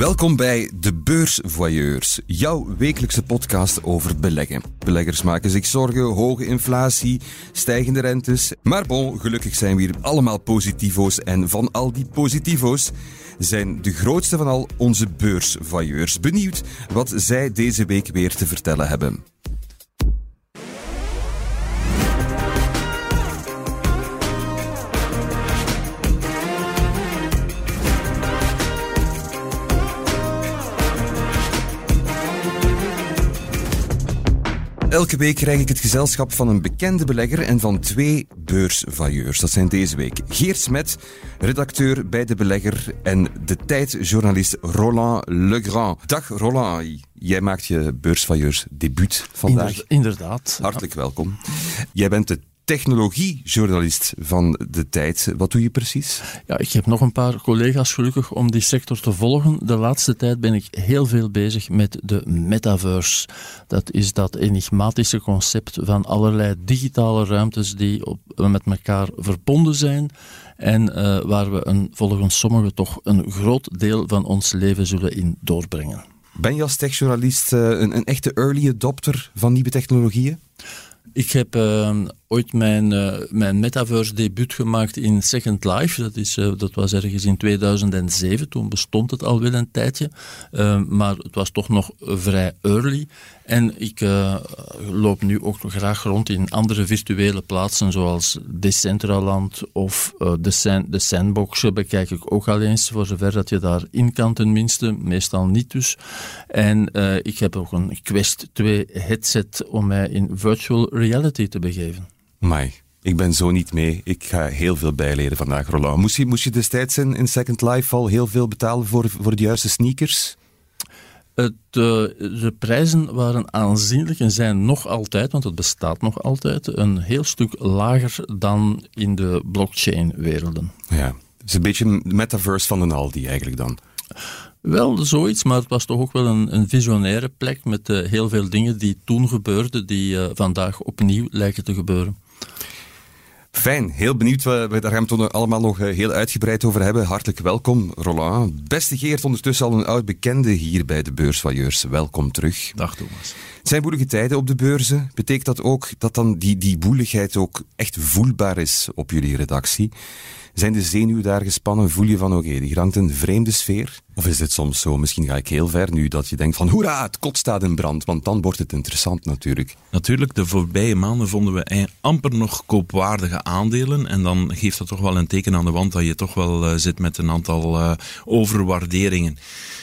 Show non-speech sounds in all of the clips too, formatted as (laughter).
Welkom bij De Beursvoyeurs, jouw wekelijkse podcast over beleggen. Beleggers maken zich zorgen, hoge inflatie, stijgende rentes. Maar bon, gelukkig zijn we hier allemaal positivo's en van al die positivo's zijn de grootste van al onze beursvoyeurs. Benieuwd wat zij deze week weer te vertellen hebben. Elke week krijg ik het gezelschap van een bekende belegger en van twee beursvailleurs. Dat zijn deze week Geert Smet, redacteur bij De Belegger en de tijdjournalist Roland Legrand. Dag Roland, jij maakt je beursvailleurs debuut vandaag. Inderdaad. Hartelijk welkom. Jij bent de technologiejournalist van de tijd. Wat doe je precies? Ja, ik heb nog een paar collega's gelukkig om die sector te volgen. De laatste tijd ben ik heel veel bezig met de metaverse. Dat is dat enigmatische concept van allerlei digitale ruimtes die op, met elkaar verbonden zijn en uh, waar we een, volgens sommigen toch een groot deel van ons leven zullen in doorbrengen. Ben je als techjournalist uh, een, een echte early adopter van nieuwe technologieën? Ik heb uh, ooit mijn, uh, mijn metaverse debuut gemaakt in Second Life. Dat, is, uh, dat was ergens in 2007. Toen bestond het alweer een tijdje. maar het was toch nog vrij early. En ik loop nu ook graag rond in andere virtuele plaatsen, zoals Decentraland of de, de Sandbox bekijk ik ook al eens, voor zover dat je daarin kan tenminste. Meestal niet dus. En ik heb ook een Quest 2 headset om mij in virtual reality te begeven. Mai, ik ben zo niet mee. Ik ga heel veel bijleren vandaag, Roland. Moest je, moest je destijds in, in Second Life al heel veel betalen voor, voor de juiste sneakers? Het, uh, de prijzen waren aanzienlijk en zijn nog altijd, want het bestaat nog altijd, een heel stuk lager dan in de blockchain-werelden. Ja, het is een beetje een metaverse van een Aldi eigenlijk dan. Wel, zoiets, maar het was toch ook wel een, een visionaire plek met uh, heel veel dingen die toen gebeurden, die uh, vandaag opnieuw lijken te gebeuren. Fijn, heel benieuwd. We, we daar gaan we het allemaal nog heel uitgebreid over hebben. Hartelijk welkom, Roland. Beste Geert, ondertussen al een oud bekende hier bij de Beursvailleurs. Welkom terug. Dag Thomas. Het zijn woelige tijden op de beurzen. Betekent dat ook dat dan die, die woeligheid ook echt voelbaar is op jullie redactie? Zijn de zenuwen daar gespannen? Voel je van, oké, die hangt een vreemde sfeer? Of is het soms zo, misschien ga ik heel ver nu, dat je denkt van, hoera, het kot staat in brand, want dan wordt het interessant natuurlijk. Natuurlijk, de voorbije maanden vonden we amper nog koopwaardige aandelen en dan geeft dat toch wel een teken aan de wand dat je toch wel uh, zit met een aantal uh, overwaarderingen.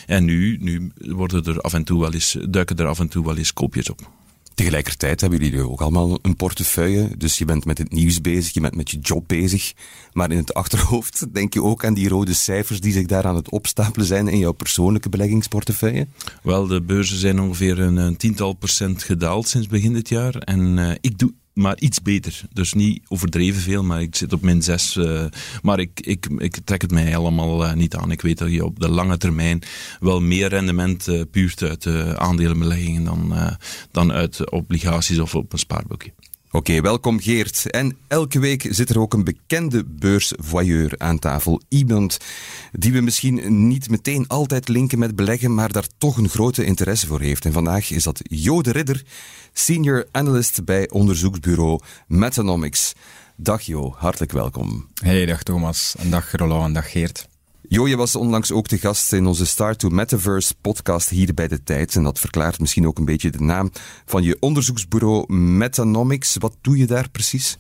En nu, nu worden er af en toe wel eens, duiken er af en toe wel eens koopjes op. Tegelijkertijd hebben jullie ook allemaal een portefeuille. Dus je bent met het nieuws bezig, je bent met je job bezig. Maar in het achterhoofd denk je ook aan die rode cijfers die zich daar aan het opstapelen zijn in jouw persoonlijke beleggingsportefeuille? Wel, de beurzen zijn ongeveer een, tiental procent gedaald sinds begin dit jaar. En uh, ik doe maar iets beter. Dus niet overdreven veel, maar ik zit op min 6. Uh, maar ik, ik, ik trek het mij allemaal uh, niet aan. Ik weet dat je op de lange termijn wel meer rendement uh, puurt uit aandelenbeleggingen dan, dan uit obligaties of op een spaarboekje. Oké, welkom Geert. En elke week zit er ook een bekende beursvoyeur aan tafel. Iemand die we misschien niet meteen altijd linken met beleggen, maar daar toch een grote interesse voor heeft. En vandaag is dat Jo de Ridder, senior analyst bij onderzoeksbureau Metanomics. Dag Jo, hartelijk welkom. Hey, dag Thomas. En dag Roland en dag Geert. Jo, je was onlangs ook de gast in onze Start to Metaverse podcast hier bij de tijd. En dat verklaart misschien ook een beetje de naam van je onderzoeksbureau Metanomics. Wat doe je daar precies?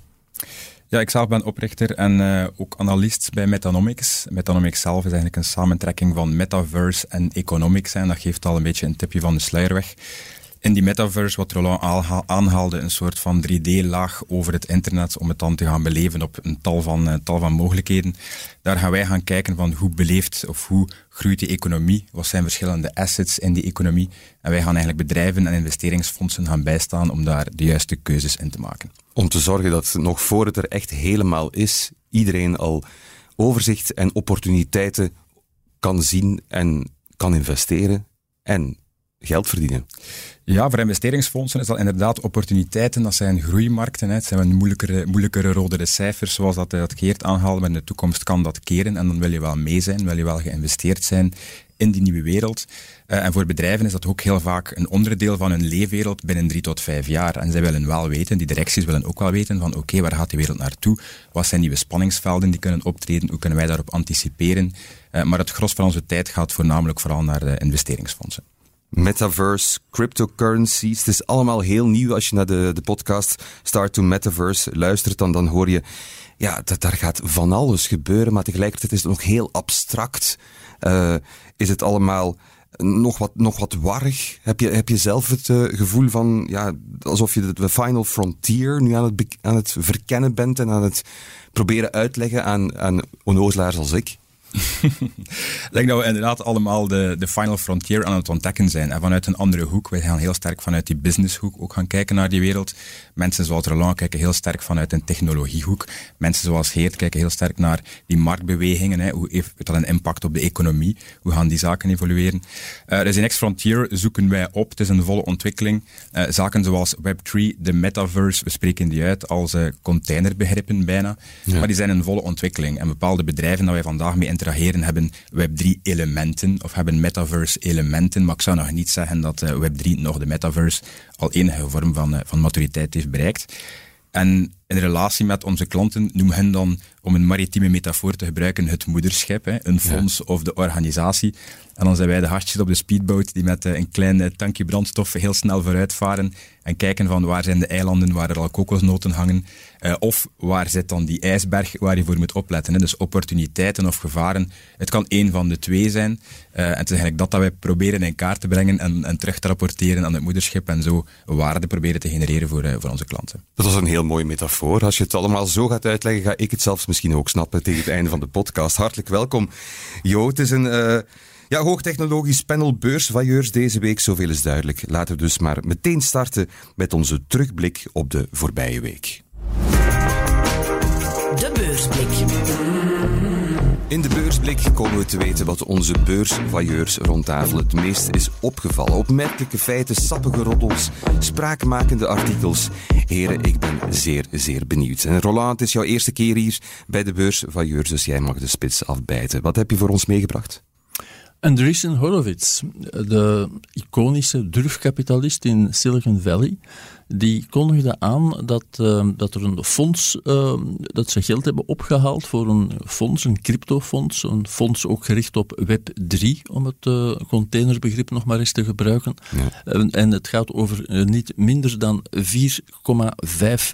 Ja, ik zelf ben oprichter en uh, ook analist bij Metanomics. Metanomics zelf is eigenlijk een samentrekking van metaverse en economics. En dat geeft al een beetje een tipje van de sluier weg in die metaverse, wat Roland aanhaalde, een soort van 3D-laag over het internet om het dan te gaan beleven op een tal van, uh, tal van mogelijkheden. Daar gaan wij gaan kijken van hoe beleeft of hoe groeit die economie, wat zijn verschillende assets in die economie. En wij gaan eigenlijk bedrijven en investeringsfondsen gaan bijstaan om daar de juiste keuzes in te maken. Om te zorgen dat nog voor het er echt helemaal is, iedereen al overzicht en opportuniteiten kan zien en kan investeren en geld verdienen. Ja, voor investeringsfondsen is dat inderdaad opportuniteiten. Dat zijn groeimarkten. Hè. Het zijn moeilijkere, moeilijkere rodere cijfers, zoals dat, dat Geert aanhaalde. Maar in de toekomst kan dat keren en dan wil je wel mee zijn, wil je wel geïnvesteerd zijn in die nieuwe wereld. Uh, en voor bedrijven is dat ook heel vaak een onderdeel van hun leefwereld binnen drie tot vijf jaar. En zij willen wel weten, die directies willen ook wel weten van oké, waar gaat die wereld naartoe? Wat zijn nieuwe spanningsvelden die kunnen optreden? Hoe kunnen wij daarop anticiperen? Uh, maar het gros van onze tijd gaat voornamelijk vooral naar de investeringsfondsen. Metaverse, cryptocurrencies. Het is allemaal heel nieuw. Als je naar de, de podcast Start to Metaverse luistert, dan, dan hoor je, ja, dat daar gaat van alles gebeuren, maar tegelijkertijd is het nog heel abstract. Uh, is het allemaal nog wat, nog wat warrig? Heb je, heb je zelf het uh, gevoel van, ja, alsof je de, de final frontier nu aan het, aan het verkennen bent en aan het proberen uitleggen aan, aan onnozelaars als ik? (laughs) ik denk dat we inderdaad allemaal de, de final frontier aan het ontdekken zijn. En vanuit een andere hoek. We gaan heel sterk vanuit die businesshoek ook gaan kijken naar die wereld. Mensen zoals Roland kijken heel sterk vanuit een technologiehoek. Mensen zoals Heert kijken heel sterk naar die marktbewegingen. Hè. Hoe heeft dat een impact op de economie? Hoe gaan die zaken evolueren? Uh, dus in Next Frontier zoeken wij op. Het is een volle ontwikkeling. Uh, zaken zoals Web3, de metaverse, we spreken die uit als uh, containerbegrippen bijna. Ja. Maar die zijn een volle ontwikkeling. En bepaalde bedrijven dat wij vandaag mee interageren hebben Web3-elementen of hebben metaverse-elementen. Maar ik zou nog niet zeggen dat uh, Web3 nog de metaverse al enige vorm van, uh, van maturiteit heeft bereikt. En in relatie met onze klanten noemen hen dan, om een maritieme metafoor te gebruiken, het moederschip, hè, een fonds of de organisatie. En dan zijn wij de hartjes op de speedboot die met uh, een klein tankje brandstof heel snel vooruit varen en kijken van waar zijn de eilanden waar er al kokosnoten hangen. Uh, of waar zit dan die ijsberg waar je voor moet opletten. Hè? Dus opportuniteiten of gevaren. Het kan één van de twee zijn. Uh, en het is eigenlijk dat dat wij proberen in kaart te brengen en, en terug te rapporteren aan het moederschip en zo waarde proberen te genereren voor, uh, voor onze klanten. Dat was een heel mooie metafoor. Als je het allemaal zo gaat uitleggen, ga ik het zelfs misschien ook snappen tegen het einde van de podcast. Hartelijk welkom. Jo, het is een... Ja, hoogtechnologisch panel beursvailleurs deze week, zoveel is duidelijk. Laten we dus maar meteen starten met onze terugblik op de voorbije week. De beursblik. In de beursblik komen we te weten wat onze beursvailleurs rond tafel het meest is opgevallen. Opmerkelijke feiten, sappige roddels, spraakmakende artikels. Heren, ik ben zeer, zeer benieuwd. En Roland, het is jouw eerste keer hier bij de beursvailleurs, dus jij mag de spits afbijten. Wat heb je voor ons meegebracht? Andreessen Horowitz, de iconische durfkapitalist in Silicon Valley, die kondigde aan dat, uh, dat er een fonds, uh, dat ze geld hebben opgehaald voor een fonds, een cryptofonds, een fonds ook gericht op Web 3, om het uh, containerbegrip nog maar eens te gebruiken. Ja. en het gaat over niet minder dan 4,5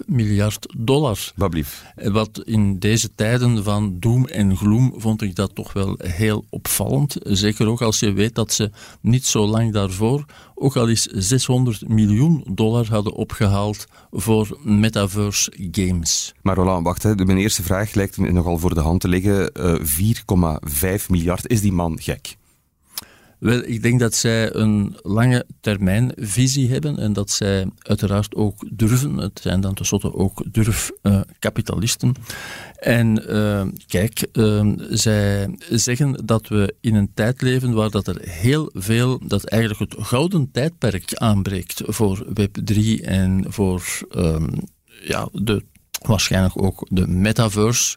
miljard dollar. Wat Wat in deze tijden van doom en gloom vond ik dat toch wel heel opvallend. Zeker ook als je weet dat ze niet zo lang daarvoor ook al eens 600 miljoen dollar hadden opgehaald voor metaverse games. Maar Roland, wacht, hè. mijn eerste vraag lijkt me nogal voor de hand te liggen. Uh, eh, 4,5 miljard, is die man gek? Wel, ik denk dat zij een lange termijn visie hebben en dat zij uiteraard ook durven. Het zijn dan tenslotte ook durfkapitalisten. En uh, kijk, uh, zij zeggen dat we in een tijd leven waar dat er heel veel, dat eigenlijk het gouden tijdperk aanbreekt voor Web3 en voor ehm, ja, de, waarschijnlijk ook de metaverse.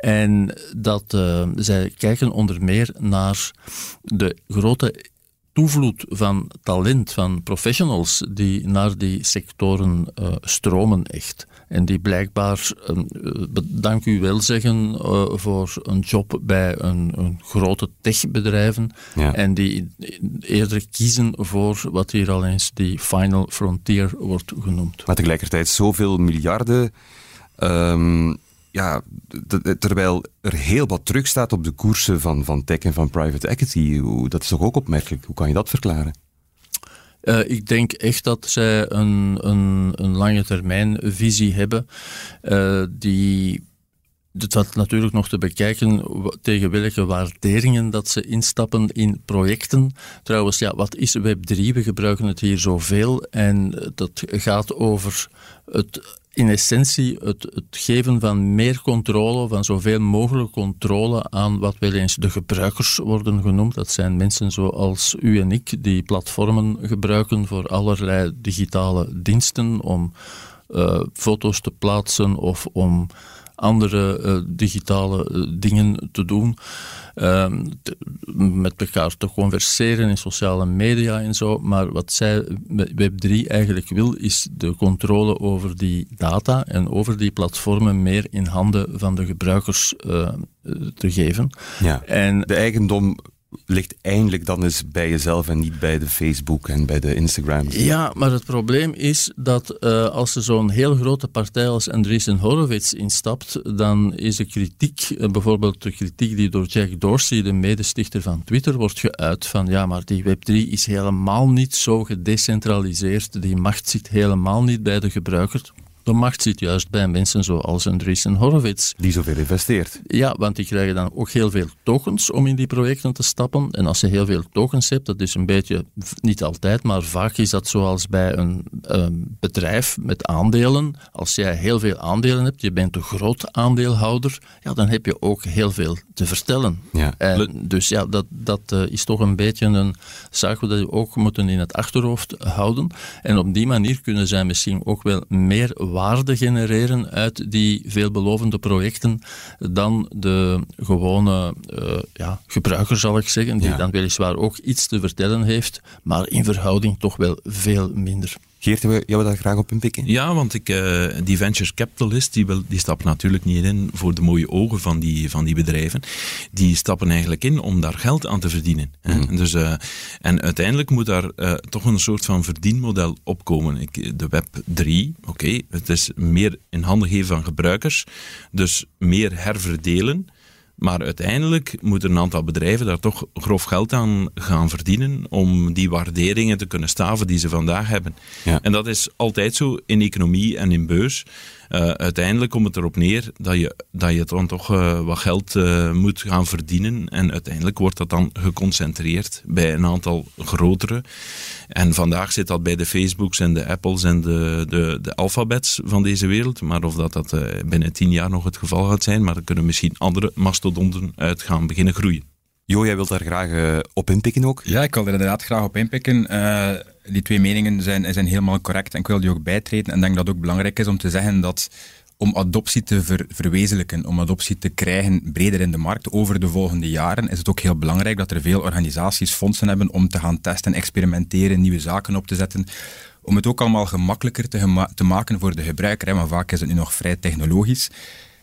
En dat uh, zij kijken onder meer naar de grote toevloed van talent, van professionals die naar die sectoren uh, stromen echt. En die blijkbaar, uh, dank u wel zeggen, voor een job bij een, een grote techbedrijven. Ja. En die eerder kiezen voor wat hier al eens die final frontier wordt genoemd. Maar tegelijkertijd zoveel miljarden. Um, ja, terwijl er heel wat terug staat op de koersen van, van tech en van private equity. Dat is toch ook opmerkelijk? Hoe kan je dat verklaren? Uh, ik denk echt dat zij een, een, een lange termijn visie hebben uh, die het natuurlijk nog te bekijken tegen welke waarderingen dat ze instappen in projecten. Trouwens, ja, wat is Web3? We gebruiken het hier zoveel en dat gaat over het in essentie het, het, geven van meer controle, van zoveel mogelijk controle aan wat wel eens de gebruikers worden genoemd. Dat zijn mensen zoals u en ik die platformen gebruiken voor allerlei digitale diensten om uh, foto's te plaatsen of om andere uh, digitale uh, dingen te doen. Ehm, met elkaar te converseren in sociale media en zo. Maar wat zij Web3 eigenlijk wil, is de controle over die data en over die platformen meer in handen van de gebruikers uh, te geven. Ja. En de eigendom ligt eindelijk dan eens bij jezelf en niet bij de Facebook en bij de Instagram. Ja, maar het probleem is dat uh, als er zo'n heel grote partij als Andreessen Horowitz instapt, dan is de kritiek, uh, bijvoorbeeld de kritiek die door Jack Dorsey, de medestichter van Twitter, wordt geuit van ja, maar die Web3 is helemaal niet zo gedecentraliseerd, die macht zit helemaal niet bij de gebruiker. De macht zit juist bij mensen zoals Andreessen Horowitz. Die zoveel investeert. Ja, want die krijgen dan ook heel veel tokens om in die projecten te stappen. En als je heel veel tokens hebt, dat is een beetje, niet altijd, maar vaak is dat zoals bij een, een bedrijf met aandelen. Als jij heel veel aandelen hebt, je bent een groot aandeelhouder, ja, dan heb je ook heel veel te vertellen. Ja. En dus ja, dat, dat uh, is toch een beetje een zaak dat we ook moeten in het achterhoofd houden. En op die manier kunnen zij misschien ook wel meer waarde genereren uit die veelbelovende projecten dan de gewone uh, ja, gebruiker, zal ik zeggen, die dan weliswaar ook iets te vertellen heeft, maar in verhouding toch wel veel minder. Geert, wil jou daar graag op inpikken? Ja, want ik, uh, die venture capitalist, die, wil, die stapt natuurlijk niet in voor de mooie ogen van die, van die bedrijven. Die stappen eigenlijk in om daar geld aan te verdienen. Mm. Dus, uh, en uiteindelijk moet daar uh, toch een soort van verdienmodel opkomen. Ik, de Web 3, oké, okay, het is meer in handen geven van gebruikers, dus meer herverdelen. Maar uiteindelijk moeten een aantal bedrijven daar toch grof geld aan gaan verdienen om die waarderingen te kunnen staven die ze vandaag hebben. Ja. En dat is altijd zo in economie en in beurs. Uh, uiteindelijk komt het erop neer dat je, dat je dan toch uh, wat geld uh, moet gaan verdienen. En uiteindelijk wordt dat dan geconcentreerd bij een aantal grotere. En vandaag zit dat bij de Facebooks en de Apples en de, de, de alfabets van deze wereld. Maar of dat, dat binnen tien jaar nog het geval gaat zijn, maar er kunnen misschien andere mastodonten uit gaan beginnen groeien. Jo, jij wilt daar graag op inpikken ook? Ja, ik wil er inderdaad graag op inpikken die twee meningen zijn, zijn helemaal correct en ik wil die ook bijtreden. En denk dat het ook belangrijk is om te zeggen dat om adoptie te ver, verwezenlijken, om adoptie te krijgen breder in de markt over de volgende jaren, is het ook heel belangrijk dat er veel organisaties fondsen hebben om te gaan testen, experimenteren, nieuwe zaken op te zetten. Om het ook allemaal gemakkelijker te, te maken voor de gebruiker, hè, want vaak is het nu nog vrij technologisch.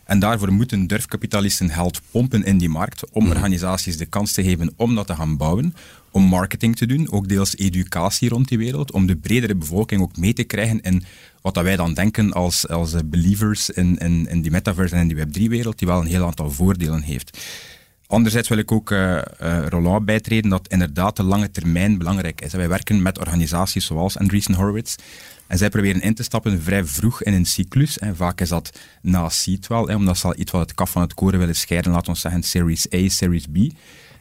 En daarvoor moeten durfkapitalisten geld pompen in die markt om mhm. organisaties de kans te geven om dat te gaan bouwen, om marketing te doen, ook deels educatie rond die wereld, om de bredere bevolking ook mee te krijgen in wat dat wij dan denken als, als believers in, in, in die metaverse en in die Web3-wereld, die wel een heel aantal voordelen heeft. Anderzijds wil ik ook uh, uh, Roland bijtreden dat inderdaad de lange termijn belangrijk is. Wij werken met organisaties zoals Andreessen Horowitz, en zij proberen in te stappen vrij vroeg in een cyclus. En vaak is dat na seed wel, hè, omdat ze al iets wat het kaf van het koren willen scheiden, laten we zeggen Series A, Series B. Uh,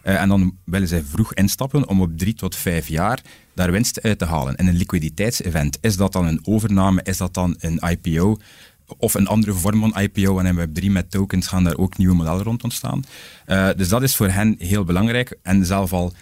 en dan willen zij vroeg instappen om op drie tot vijf jaar daar winst uit te halen. En een liquiditeitsevent, is dat dan een overname, is dat dan een IPO? of een andere vorm van IPO en in Web3 met tokens gaan daar ook nieuwe modellen rond ontstaan. Uh, dus dat is voor hen heel belangrijk. En zelf al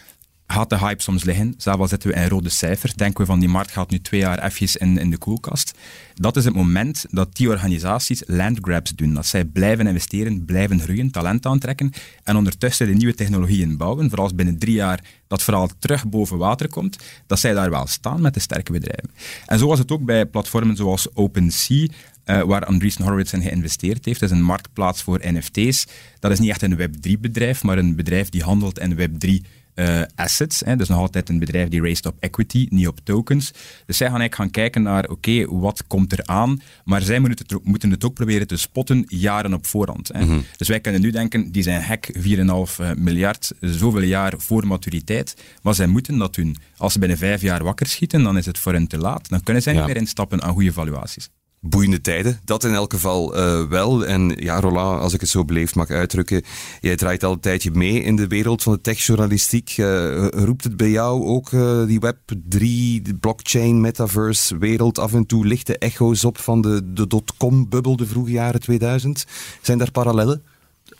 gaat de hype soms liggen. Zelfs al zitten we in rode cijfers, denken we van die markt gaat nu twee jaar even in, in de koelkast. Dat is het moment dat die organisaties landgrabs doen. Dat zij blijven investeren, blijven groeien, talent aantrekken en ondertussen de nieuwe technologieën bouwen. Vooral als binnen drie jaar dat vooral terug boven water komt, dat zij daar wel staan met de sterke bedrijven. En zo was het ook bij platformen zoals OpenSea, uh, waar Andreessen Horowitz in geïnvesteerd heeft. Dat is een marktplaats voor NFT's. Dat is niet echt een Web3-bedrijf, maar een bedrijf die handelt in Web3 uh, assets. Hè. Dus nog altijd een bedrijf die raised op equity, niet op tokens. Dus zij gaan eigenlijk gaan kijken naar, oké, wat komt er aan? Maar zij moeten het, moeten het ook proberen te spotten jaren op voorhand. Hè. Mhm. Dus wij kunnen nu denken, die zijn hek 4,5 uh, miljard, zoveel jaar voor maturiteit. Maar zij moeten dat doen. Als ze binnen vijf jaar wakker schieten, dan is het voor hen te laat. Dan kunnen zij niet meer instappen aan goede valuaties. Boeiende tijden. Dat in elk geval uh, wel. En ja, Roland, als ik het zo beleefd mag uitdrukken, jij draait al een tijdje mee in de wereld van de techjournalistiek. Uh, roept het bij jou ook uh, die Web3, de blockchain, metaverse wereld af en toe lichte echo's op van de, de dotcom-bubbel de vroege jaren 2000? Zijn daar parallellen?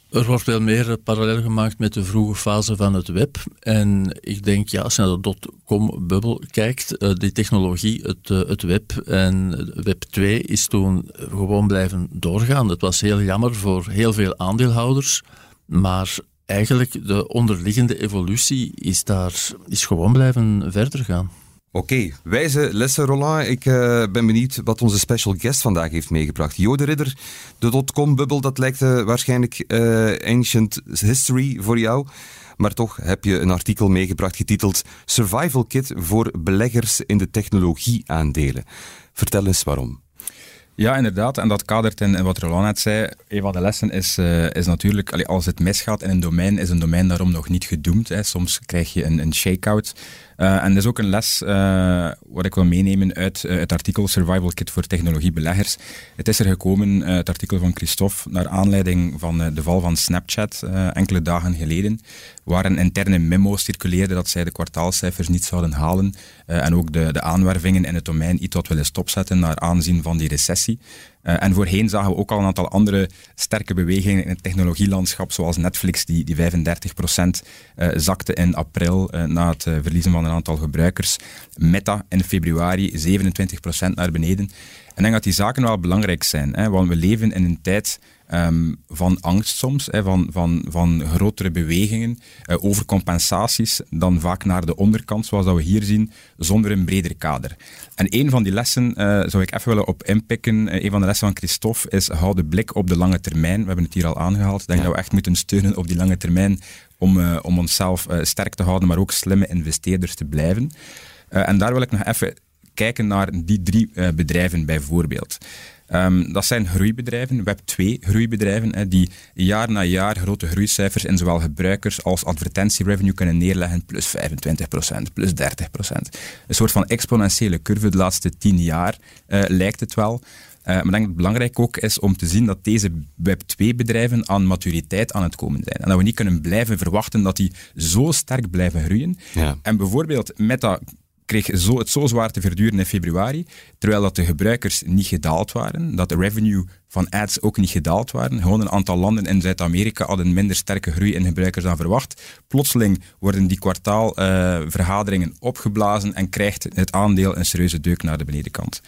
Er wordt wel meer parallel gemaakt met de vroege fase van het web. En ik denk, ja, als je naar de dotcom-bubbel kijkt, uh, die technologie, het, uh, het web en web 2 is toen gewoon blijven doorgaan. Het was heel jammer voor heel veel aandeelhouders, maar eigenlijk de onderliggende evolutie is daar is gewoon blijven verder gaan. Oké, wijze lessen, Roland. Ik uh, ben benieuwd wat onze special guest vandaag heeft meegebracht. Jo de Ridder, de dotcom-bubbel, dat lijkt uh, waarschijnlijk uh, ancient history voor jou. Maar toch heb je een artikel meegebracht getiteld Survival Kit voor beleggers in de technologieaandelen. Vertel eens waarom. Ja, inderdaad. En dat kadert in, wat Roland net zei. Een van de lessen is, is natuurlijk, als het misgaat in een domein, is een domein daarom nog niet gedoemd. Hè. Soms krijg je een, een shake-out. Uh, en dat is ook een les uh, wat ik wil meenemen uit het artikel Survival Kit voor technologiebeleggers. Het is er gekomen, het artikel van Christophe, naar aanleiding van de val van Snapchat enkele dagen geleden, waar een interne memo circuleerde dat zij de kwartaalcijfers niet zouden halen en ook de, de aanwervingen in het domein iets wat willen stopzetten naar aanzien van die recessie. Uh, en voorheen zagen we ook al een aantal andere sterke bewegingen in het technologielandschap, zoals Netflix, die, die 35% uh, zakte in april uh, na het verliezen van een aantal gebruikers. Meta in februari 27% naar beneden. En ik denk dat die zaken wel belangrijk zijn, hè, want we leven in een tijd um, van angst soms, hè, van, van, van grotere bewegingen, uh, overcompensaties, dan vaak naar de onderkant, zoals dat we hier zien, zonder een breder kader. En een van die lessen uh, zou ik even willen op inpikken. Uh, een van de lessen van Christophe is hou de blik op de lange termijn. We hebben het hier al aangehaald. Ik denk dat we echt moeten steunen op die lange termijn om, uh, om onszelf sterk te houden, maar ook slimme investeerders te blijven. en daar wil ik nog even kijken naar die drie bedrijven bijvoorbeeld. Um, dat zijn groeibedrijven, Web2 groeibedrijven, hè, die jaar na jaar grote groeicijfers in zowel gebruikers als advertentierevenue kunnen neerleggen, plus 25%, plus 30%. Een soort van exponentiële curve de laatste tien jaar uh, lijkt het wel. Uh, maar ik denk dat het belangrijk ook is om te zien dat deze Web2-bedrijven aan maturiteit aan het komen zijn. En dat we niet kunnen blijven verwachten dat die zo sterk blijven groeien. Ja. En bijvoorbeeld Meta kreeg zo, het zo zwaar te verduren in februari, terwijl dat de gebruikers niet gedaald waren, dat de revenue van ads ook niet gedaald waren. Gewoon een aantal landen in Zuid-Amerika hadden minder sterke groei in gebruikers dan verwacht. Plotseling worden die kwartaalvergaderingen uh, opgeblazen en krijgt het aandeel een serieuze deuk naar de benedenkant.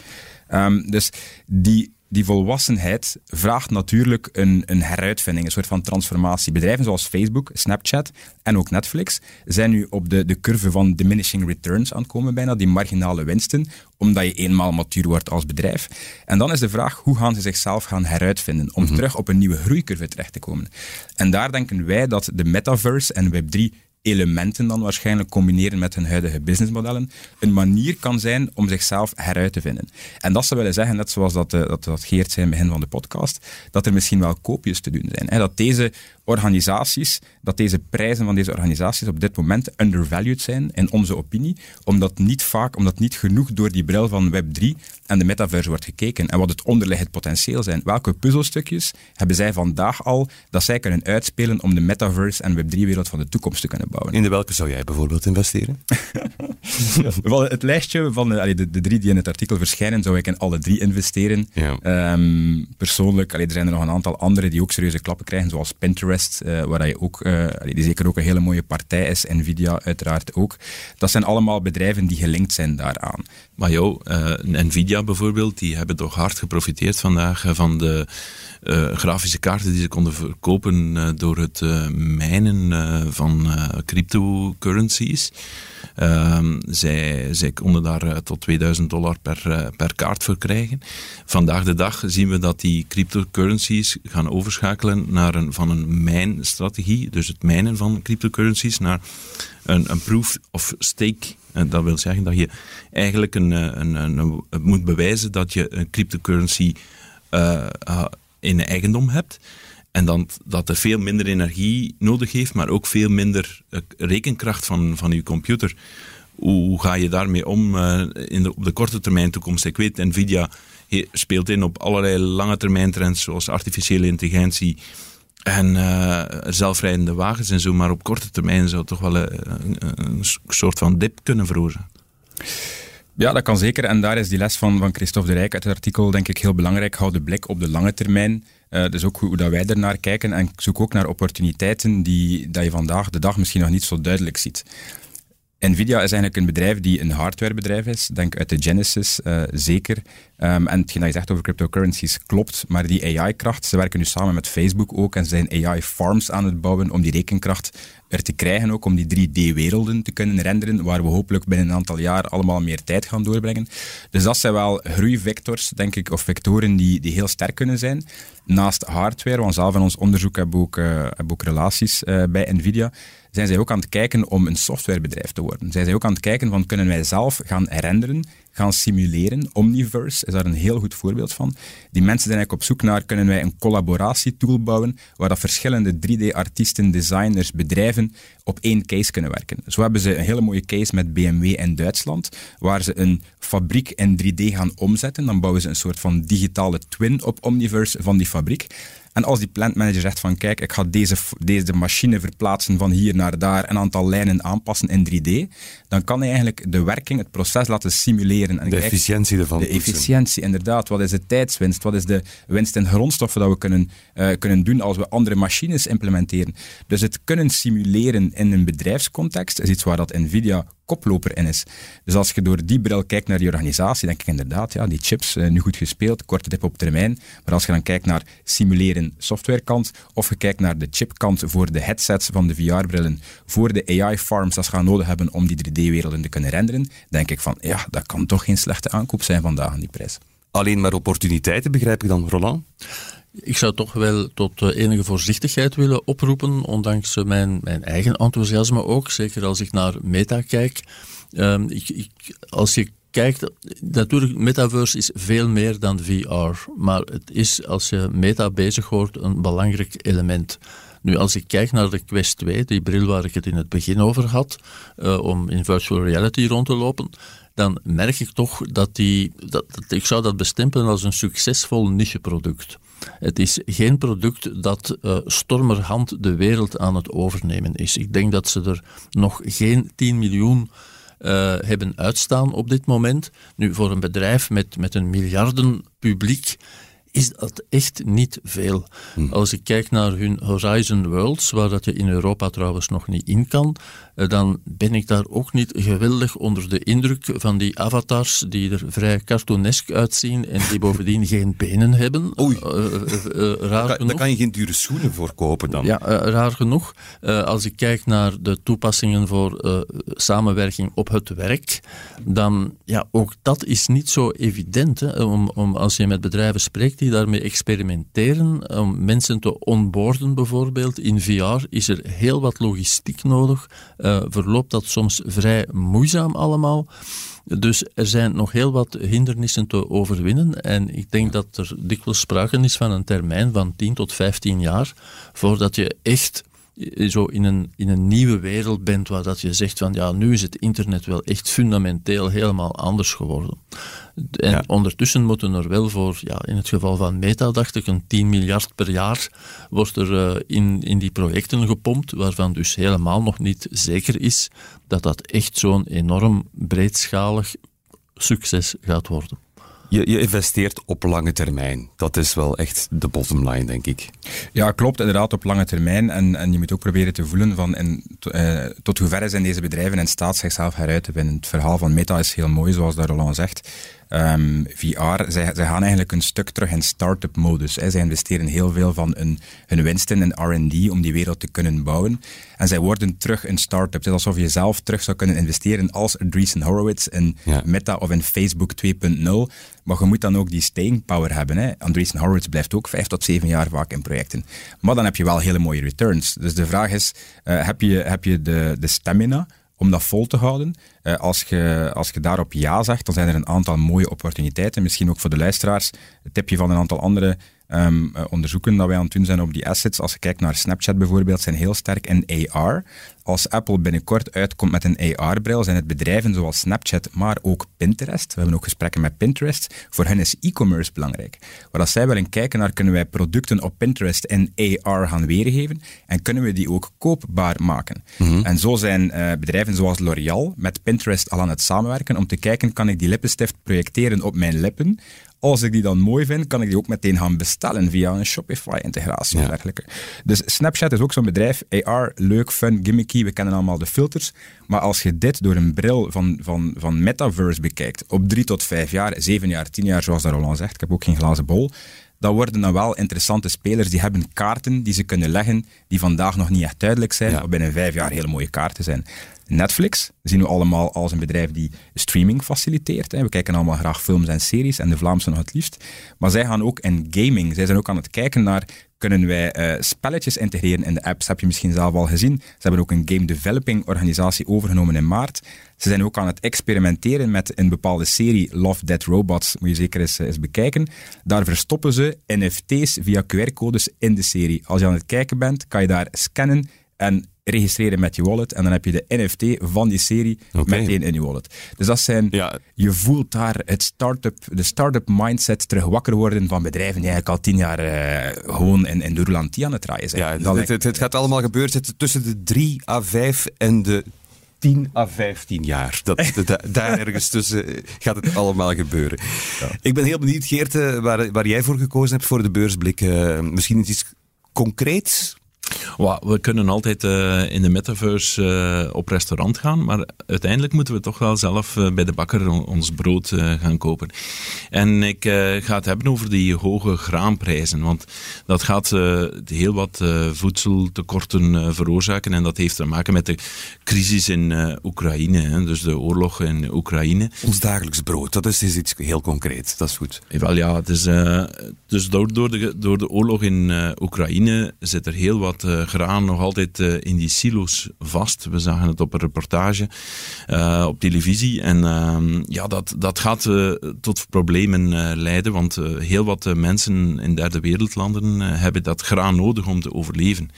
Um, dus die die volwassenheid vraagt natuurlijk een, een heruitvinding, een soort van transformatie. Bedrijven zoals Facebook, Snapchat en ook Netflix zijn nu op de, de curve van diminishing returns aan het komen bijna, die marginale winsten, omdat je eenmaal matuur wordt als bedrijf. En dan is de vraag, hoe gaan ze zichzelf gaan heruitvinden om mhm. terug op een nieuwe groeicurve terecht te komen? En daar denken wij dat de metaverse en Web3 elementen dan waarschijnlijk combineren met hun huidige businessmodellen, een manier kan zijn om zichzelf heruit te vinden. En dat zou willen zeggen, net zoals dat, uh, dat, dat Geert zei in het begin van de podcast, dat er misschien wel koopjes te doen zijn. Dat deze organisaties, dat deze prijzen van deze organisaties op dit moment undervalued zijn, in onze opinie, omdat niet vaak, omdat niet genoeg door die bril van Web3 en de metaverse wordt gekeken en wat het onderliggend potentieel zijn. Welke puzzelstukjes hebben zij vandaag al dat zij kunnen uitspelen om de metaverse en Web3-wereld van de toekomst te kunnen bouwen? In de welke zou jij bijvoorbeeld investeren? (laughs) Wel, het lijstje van de, de, de, drie die in het artikel verschijnen, zou ik in alle drie investeren. Ja. Um, persoonlijk, allee, er zijn er nog een aantal andere die ook serieuze klappen krijgen, zoals Pinterest uh, waar je ook, uh, die zeker ook een hele mooie partij is, Nvidia uiteraard ook. Dat zijn allemaal bedrijven die gelinkt zijn daaraan. Maar joh, uh, Nvidia bijvoorbeeld, die hebben toch hard geprofiteerd vandaag van de grafische kaarten die ze konden verkopen door het mijnen van cryptocurrencies. Ehm, zij, zij konden daar eh, tot 2000 dollar per, per kaart voor krijgen. Vandaag de dag zien we dat die cryptocurrencies gaan overschakelen naar een, van een mijnstrategie, dus het mijnen van cryptocurrencies, naar een, een proof of stake. En dat wil zeggen dat je eigenlijk een, eh, een, een, moet bewijzen dat je een cryptocurrency uh, in eigendom hebt. En dan, dat er veel minder energie nodig heeft, maar ook veel minder eh, rekenkracht van, van uw computer. hoe ga je daarmee om in de, op de korte termijn toekomst? Ik weet, Nvidia speelt in op allerlei lange termijn trends zoals artificiële intelligentie en zelfrijdende wagens en zo, maar op korte termijn zou toch wel een, een soort van dip kunnen veroorzaken. Ja, dat kan zeker. En daar is die les van, van Christophe de Rijk uit het artikel denk ik heel belangrijk. Hou de blik op de lange termijn. Uh, dus ook hoe, dat wij ernaar kijken. En zoek ook naar opportuniteiten die dat je vandaag de dag misschien nog niet zo duidelijk ziet. Nvidia is eigenlijk een bedrijf die een hardwarebedrijf is. Denk uit de Genesis, uh, zeker. Um, en hetgeen dat je zegt over cryptocurrencies klopt, maar die AI-kracht, ze werken nu samen met Facebook ook en zijn AI-farms aan het bouwen om die rekenkracht er te krijgen, ook om die 3D-werelden te kunnen renderen, waar we hopelijk binnen een aantal jaar allemaal meer tijd gaan doorbrengen. Dus dat zijn wel groeivectors, denk ik, of vectoren die, die heel sterk kunnen zijn. Naast hardware, want zelf in ons onderzoek hebben we ook, relaties uh, bij Nvidia, zijn zij ook aan het kijken om een softwarebedrijf te worden. Zijn zij ook aan het kijken van kunnen wij zelf gaan renderen, gaan simuleren. Omniverse is daar een heel goed voorbeeld van. Die mensen zijn eigenlijk op zoek naar, kunnen wij een collaboratietool bouwen waar dat verschillende 3D-artiesten, designers, bedrijven op één case kunnen werken. Zo hebben ze een hele mooie case met BMW in Duitsland, waar ze een fabriek in 3D gaan omzetten. Dan bouwen ze een soort van digitale twin op Omniverse van die fabriek. En als die plantmanager zegt van kijk, ik ga deze, deze machine verplaatsen van hier naar daar, een aantal lijnen aanpassen in 3D, dan kan hij eigenlijk de werking, het proces laten simuleren. En de efficiëntie ervan. De efficiëntie, inderdaad. Wat is de tijdswinst? Wat is de winst in grondstoffen dat we kunnen, uh, kunnen doen als we andere machines implementeren? Dus het kunnen simuleren in een bedrijfscontext is iets waar dat Nvidia koploper in is. Dus als je door die bril kijkt naar die organisatie, denk ik inderdaad, ja, die chips, uh, nu goed gespeeld, korte tip op termijn. Maar als je dan kijkt naar simuleren softwarekant, of je kijkt naar de chipkant voor de headsets van de VR-brillen, voor de AI-farms dat ze gaan nodig hebben om die 3D-werelden te kunnen renderen, denk ik van, ja, dat kan toch geen slechte aankoop zijn vandaag aan die prijs. Alleen maar opportuniteiten, begrijp ik dan, Roland? Ik zou toch wel tot eh, enige voorzichtigheid willen oproepen, ondanks eh, mijn, mijn eigen enthousiasme ook. Zeker als ik naar Meta kijk. Um, ik, als je kijkt, natuurlijk, metaverse is veel meer dan VR. Maar het is, als je meta bezig hoort, een belangrijk element. Nu, als ik kijk naar de Quest 2, die bril waar ik het in het begin over had, uh, om in virtual reality rond te lopen, dan merk ik toch dat die, dat, ik zou dat bestempelen als een succesvol nicheproduct. Het is geen product dat uh, stormerhand de wereld aan het overnemen is. Ik denk dat ze er nog geen 10 miljoen uh, hebben uitstaan op dit moment. Nu, voor een bedrijf met, met een miljarden publiek is dat echt niet veel. Hm. Als ik kijk naar hun Horizon Worlds, waar dat je in Europa trouwens nog niet in kan, eh, dan ben ik daar ook niet geweldig onder de indruk van die avatars die er vrij cartoonesk uitzien en die (laughs) bovendien geen benen hebben. Oei. Uh, uh, raar genoeg. Daar kan je geen dure schoenen voor kopen dan. Ja, raar genoeg. als ik kijk naar de toepassingen voor samenwerking op het werk, dan ja, ook dat is niet zo evident. Hè, om, om, als je met bedrijven spreekt die daarmee experimenteren, om mensen te onboorden bijvoorbeeld in VR, is er heel wat logistiek nodig uh, verloopt dat soms vrij moeizaam allemaal. Dus er zijn nog heel wat hindernissen te overwinnen. En ik denk dat er dikwijls sprake is van een termijn van 10 tot 15 jaar voordat je echt zo in een, in een nieuwe wereld bent waar dat je zegt van ja, nu is het internet wel echt fundamenteel helemaal anders geworden. En ondertussen moeten er wel voor, ja, in het geval van Meta dacht ik, een 10 miljard per jaar wordt er uh, in, in die projecten gepompt, waarvan dus helemaal nog niet zeker is dat dat echt zo'n enorm breedschalig succes gaat worden. Je, je, investeert op lange termijn. Dat is wel echt de bottom line, denk ik. Ja, klopt, inderdaad, op lange termijn. En, en je moet ook proberen te voelen van en, uh, tot hoeverre zijn deze bedrijven in staat zichzelf heruit te vinden. Het verhaal van Meta is heel mooi, zoals daar Roland zegt. Um, VR, zij, zij, gaan eigenlijk een stuk terug in start-up modus. Hè. Zij investeren heel veel van hun, hun winsten in R&D om die wereld te kunnen bouwen. En zij worden terug een start-up. Het is alsof je zelf terug zou kunnen investeren als Andreessen Horowitz in Meta of in Facebook 2.0. Maar je moet dan ook die staying power hebben. Hè. Andreessen Horowitz blijft ook vijf tot zeven jaar vaak in projecten. Maar dan heb je wel hele mooie returns. Dus de vraag is, uh, heb, je, heb je de, de stamina om dat vol te houden. Uh, als, je, als je daarop ja zegt, dan zijn er een aantal mooie opportuniteiten. Misschien ook voor de luisteraars. Het tipje van een aantal andere ehm, eh, onderzoeken dat wij aan het doen zijn op die assets, als je kijkt naar Snapchat bijvoorbeeld, zijn heel sterk in AR. Als Apple binnenkort uitkomt met een AR-bril, zijn het bedrijven zoals Snapchat, maar ook Pinterest. We hebben ook gesprekken met Pinterest. Voor hen is e-commerce belangrijk. Waar als zij willen kijken naar, kunnen wij producten op Pinterest in AR gaan weergeven en kunnen we die ook koopbaar maken. Mhm. En zo zijn uh, bedrijven zoals L'Oréal met Pinterest al aan het samenwerken om te kijken, kan ik die lippenstift projecteren op mijn lippen? Als ik die dan mooi vind, kan ik die ook meteen gaan bestellen via een Shopify-integratie Ja. en dergelijke. Dus Snapchat is ook zo'n bedrijf. AR, leuk, fun, gimmicky, we kennen allemaal de filters. Maar als je dit door een bril van, van, van metaverse bekijkt, op drie tot vijf jaar, zeven jaar, tien jaar, zoals daar Roland zegt, ik heb ook geen glazen bol, dat worden dan wel interessante spelers. Die hebben kaarten die ze kunnen leggen, die vandaag nog niet echt duidelijk zijn, Ja. maar binnen vijf jaar hele mooie kaarten zijn. Netflix zien we allemaal als een bedrijf die streaming faciliteert. We kijken allemaal graag films en series, en de Vlaamse nog het liefst. Maar zij gaan ook in gaming. Zij zijn ook aan het kijken naar, kunnen wij eh, spelletjes integreren in de apps? Heb je misschien zelf al gezien. Ze hebben ook een game developing organisatie overgenomen in maart. Ze zijn ook aan het experimenteren met een bepaalde serie, Love, Dead Robots, moet je zeker eens, eh, eens bekijken. Daar verstoppen ze NFT's via QR-codes in de serie. Als je aan het kijken bent, kan je daar scannen en registreren met je wallet. En dan heb je de NFT van die serie meteen in je wallet. Dus dat zijn, Ja. je voelt daar het start-up, de start-up mindset terug wakker worden van bedrijven die eigenlijk al tien jaar eh, gewoon in, in de roulantie aan het draaien zijn. Ja, het, lijkt- het, het gaat allemaal gebeuren zitten tussen de 3 à 5 en de 10 à 15 jaar. Dat, (laughs) da- daar ergens tussen eh, gaat het allemaal gebeuren. Ik ben heel benieuwd, Geert, eh, waar, waar jij voor gekozen hebt voor de beursblik. Eh, misschien iets concreets? We kunnen altijd eh, in de metaverse eh, op restaurant gaan, maar uiteindelijk moeten we toch wel zelf eh, bij de bakker on- ons brood gaan kopen. En ik ga het hebben over die hoge graanprijzen, want dat gaat heel wat voedseltekorten veroorzaken en dat heeft te maken met de crisis in Oekraïne, hè, dus de oorlog in Oekraïne. Ons dagelijks brood, dat is, is iets heel concreets. Dat is goed. Wel ja, het is, dus door, door, de, door de oorlog in Oekraïne zit er heel wat eh, graan nog altijd eh, in die silo's vast. We zagen het op een reportage eh, op televisie. En ehm, ja, dat, dat gaat tot problemen leiden, want heel wat mensen in derde wereldlanden hebben dat graan nodig om te overleven.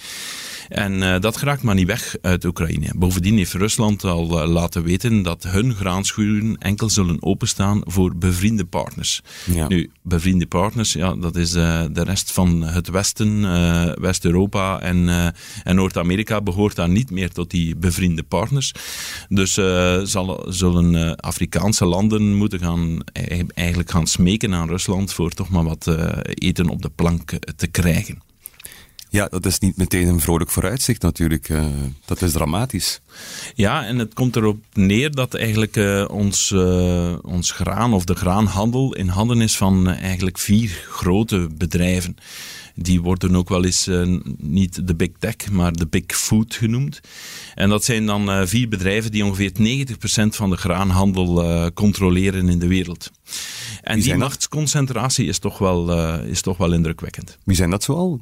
En eh, dat geraakt maar niet weg uit Oekraïne. Bovendien heeft Rusland al eh, laten weten dat hun graanschuren enkel zullen openstaan voor bevriende partners. Ja. Nu, bevriende partners, ja, dat is eh, de rest van het Westen, West-Europa en, en Noord-Amerika behoort daar niet meer tot die bevriende partners. Dus zal, zullen Afrikaanse landen moeten gaan, eigenlijk gaan smeken aan Rusland voor toch maar wat eten op de plank te krijgen. Ja, dat is niet meteen een vrolijk vooruitzicht natuurlijk. Eh, dat is dramatisch. Ja, en het komt erop neer dat eigenlijk eh, ons, eh, ons graan of de graanhandel in handen is van eigenlijk vier grote bedrijven. Die worden ook wel eens niet de big tech, maar de big food genoemd. En dat zijn dan vier bedrijven die ongeveer 90% van de graanhandel controleren in de wereld. En die machtsconcentratie is toch wel, is toch wel indrukwekkend. Wie zijn dat zoal?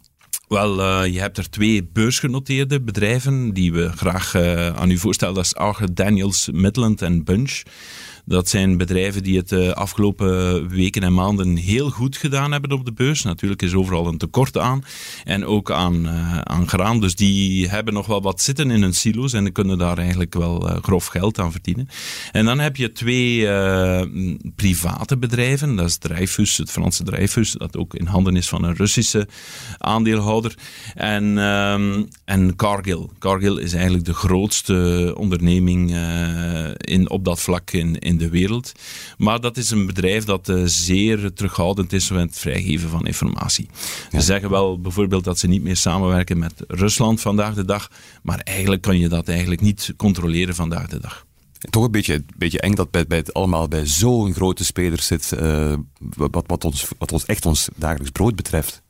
Wel, eh, je hebt er twee beursgenoteerde bedrijven die we graag eh, aan u voorstellen. Dat is Arthur Daniels, Midland en Bunch. Dat zijn bedrijven die het de afgelopen weken en maanden heel goed gedaan hebben op de beurs. Natuurlijk is overal een tekort aan. En ook aan, eh, aan graan. Dus die hebben nog wel wat zitten in hun silo's. En kunnen daar eigenlijk wel eh, grof geld aan verdienen. En dan heb je twee eh, private bedrijven. Dat is Dreyfus, het Franse Dreyfus. Dat ook in handen is van een Russische aandeelhouder. En, ehm, en Cargill. Cargill is eigenlijk de grootste onderneming eh, in, op dat vlak in de wereld. Maar dat is een bedrijf dat eh, zeer terughoudend is met het vrijgeven van informatie. Ze zeggen wel bijvoorbeeld dat ze niet meer samenwerken met Rusland vandaag de dag. Maar eigenlijk kan je dat eigenlijk niet controleren vandaag de dag. Toch een beetje, beetje eng dat bij, bij het allemaal bij zo'n grote speler zit, eh, wat, wat, ons, wat ons echt ons dagelijks brood betreft.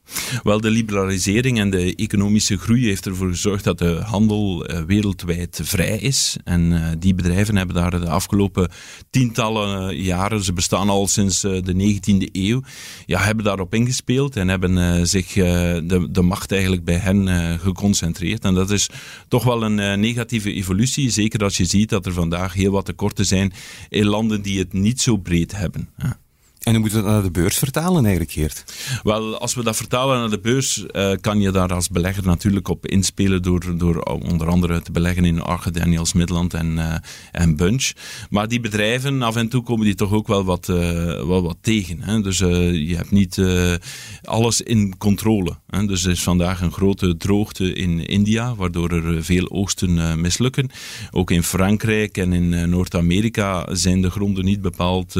Wel, de liberalisering en de economische groei heeft ervoor gezorgd dat de handel eh, wereldwijd vrij is. En eh, die bedrijven hebben daar de afgelopen tientallen eh, jaren, ze bestaan al sinds de 19e eeuw, ja, hebben daarop ingespeeld en hebben zich de, de macht eigenlijk bij hen geconcentreerd. En dat is toch wel een negatieve evolutie, zeker als je ziet dat er vandaag heel wat tekorten zijn in landen die het niet zo breed hebben. Ja. En hoe moeten we dat naar de beurs vertalen eigenlijk, Geert? Wel, als we dat vertalen naar de beurs, uh, kan je daar als belegger natuurlijk op inspelen door, door onder andere te beleggen in Arge, Daniels, Midland en, uh, en Bunch. Maar die bedrijven, af en toe komen die toch ook wel wat, wel wat tegen. Hè? Dus je hebt niet alles in controle. Hè? Dus er is vandaag een grote droogte in India, waardoor er veel oogsten mislukken. Ook in Frankrijk en in Noord-Amerika zijn de gronden niet bepaald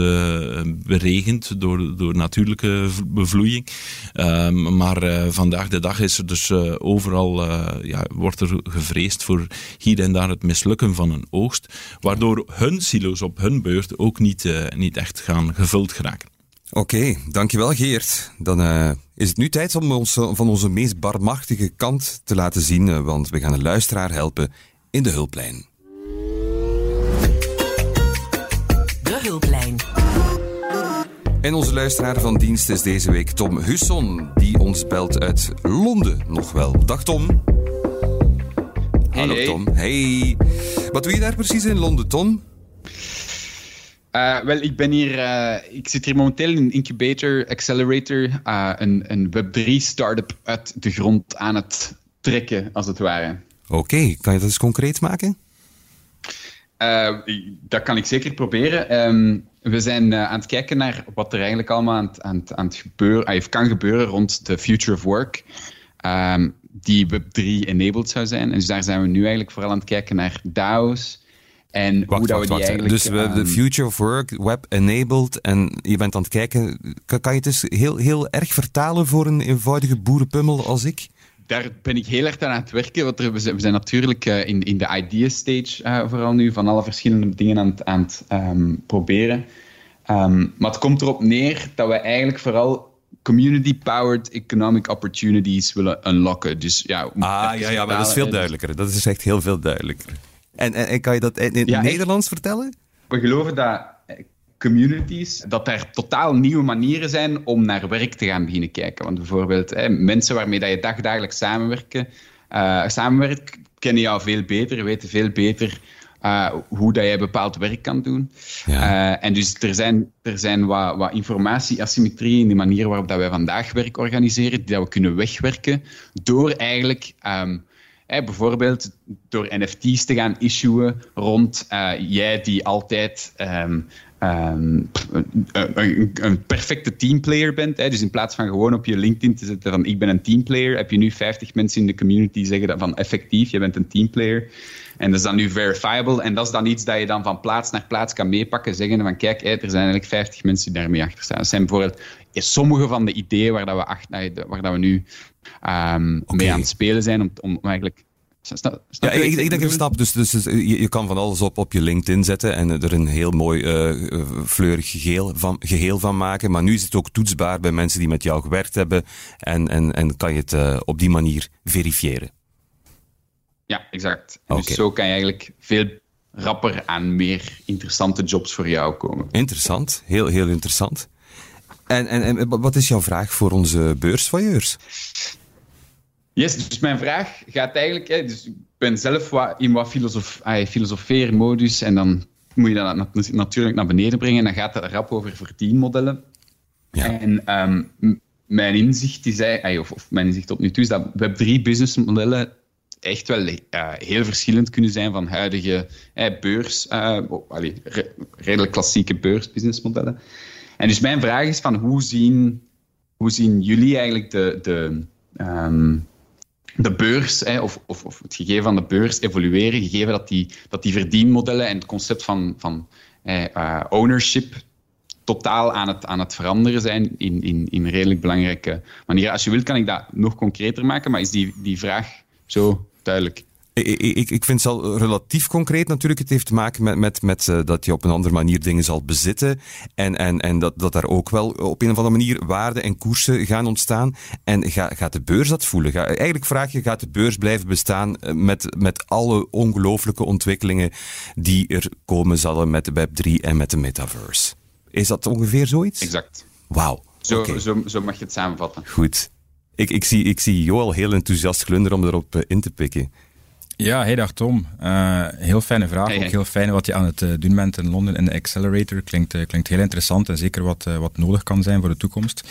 beregend door, door natuurlijke bevloeiing. Ehm, maar uh, vandaag de dag is er dus uh, overal, uh, ja, wordt er gevreesd voor hier en daar het mislukken van een oogst, waardoor hun silo's op hun beurt ook niet, niet echt gaan gevuld geraken. Oké, okay, dankjewel Geert. Dan is het nu tijd om ons van onze meest barmachtige kant te laten zien, want we gaan een luisteraar helpen in de hulplijn. De hulplijn. En onze luisteraar van dienst is deze week Tom Husson, die ons belt uit Londen nog wel. Dag Tom. Hallo Tom. Hey. Wat doe je daar precies in Londen, Tom? Uh, wel, ik ben hier, uh, ik zit hier momenteel in een incubator, accelerator, uh, een, een Web3-startup uit de grond aan het trekken, als het ware. Oké, okay. kan je dat eens concreet maken? dat kan ik zeker proberen. Um, we zijn uh, aan het kijken naar wat er eigenlijk allemaal aan het, aan het, aan het gebeuren, uh, kan gebeuren rond de future of work, um, die Web3-enabled zou zijn. En dus daar zijn we nu eigenlijk vooral aan het kijken naar DAO's. En wacht, hoe dat we die wacht. eigenlijk... Dus we um, de future of work, web-enabled, en je bent aan het kijken. Kan, kan je het dus heel, heel erg vertalen voor een eenvoudige boerenpummel als ik? Daar ben ik heel erg aan het werken. Want we, zijn, we zijn natuurlijk uh, in, in de idea stage uh, vooral nu van alle verschillende dingen aan het, aan het um, proberen. Um, maar het komt erop neer dat we eigenlijk vooral community-powered economic opportunities willen unlocken. Dus, ja, ah, ja, ja, maar dat is veel duidelijker. Dat is echt heel veel duidelijker. En, en, en kan je dat in het ja, Nederlands echt, vertellen? We geloven dat communities, dat er totaal nieuwe manieren zijn om naar werk te gaan beginnen kijken. Want bijvoorbeeld hè, mensen waarmee dat je dagdagelijks samenwerken, uh, samenwerkt, kennen jou veel beter, weten veel beter uh, hoe dat jij bepaald werk kan doen. Ja. Uh, en dus er zijn, er zijn wat, wat informatie-asymmetrie in de manier waarop dat wij vandaag werk organiseren, die dat we kunnen wegwerken door eigenlijk... Um, Hey, bijvoorbeeld door NFT's te gaan issuen rond uh, jij die altijd um, um, een, een, perfecte teamplayer bent. Hè. Dus in plaats van gewoon op je LinkedIn te zetten van ik ben een teamplayer, heb je nu 50 mensen in de community die zeggen dat van effectief, je bent een teamplayer. En dat is dan nu verifiable. En dat is dan iets dat je dan van plaats naar plaats kan meepakken. Zeggen van kijk, er zijn eigenlijk 50 mensen die daarmee achter staan. Dat zijn bijvoorbeeld sommige van de ideeën waar, dat we, achter, waar dat we nu um, okay. mee aan het spelen zijn. Om, om eigenlijk Snap, snap ja, ik, ik, denk ik snap. Dus, dus, dus je, je, kan van alles op, op je LinkedIn zetten en er een heel mooi uh, fleurig geheel van, geheel van maken. Maar nu is het ook toetsbaar bij mensen die met jou gewerkt hebben en, en, en kan je het uh, op die manier verifiëren. Ja, exact. Okay. Dus zo kan je eigenlijk veel rapper aan meer interessante jobs voor jou komen. Interessant, heel, heel interessant. En, en, en wat is jouw vraag voor onze beursvoyeurs? Yes, dus mijn vraag gaat eigenlijk... Hè, dus ik ben zelf wat, in wat filosof, ah, filosofeermodus en dan moet je dat natuurlijk naar beneden brengen en dan gaat het rap over verdienmodellen. Ja. En um, mijn inzicht is, of, of mijn inzicht tot nu toe is dat Web3 businessmodellen echt wel uh, heel verschillend kunnen zijn van huidige beurs, uh, oh, allee, re redelijk klassieke beursbusinessmodellen. En dus mijn vraag is van hoe zien, hoe zien jullie eigenlijk de, de um, de beurs, of, of, of, het gegeven van de beurs evolueren, gegeven dat die, dat die verdienmodellen en het concept van, van uh, ownership totaal aan het, aan het veranderen zijn in, in, in redelijk belangrijke manieren. Als je wilt, kan ik dat nog concreter maken, maar is die, die vraag zo duidelijk? Ik, ik, vind het al relatief concreet natuurlijk. Het heeft te maken met, met, met uh, dat je op een andere manier dingen zal bezitten. En, en, en dat, dat daar ook wel op een of andere manier waarden en koersen gaan ontstaan. En ga, gaat de beurs dat voelen? Ga, eigenlijk vraag je, gaat de beurs blijven bestaan eh, met, met alle ongelooflijke ontwikkelingen die er komen zullen met de Web3 en met de metaverse? Is dat ongeveer zoiets? Exact. Wauw. Zo, okay. zo, zo mag je het samenvatten. Goed. Ik, ik, zie, ik zie Joel heel enthousiast glunderen om erop uh, in te pikken. Ja, hey dag Tom. Uh, heel fijne vraag. Hey, hey. Ook heel fijn wat je aan het uh, doen bent in Londen in de Accelerator. Klinkt, uh, klinkt heel interessant en zeker wat, wat nodig kan zijn voor de toekomst.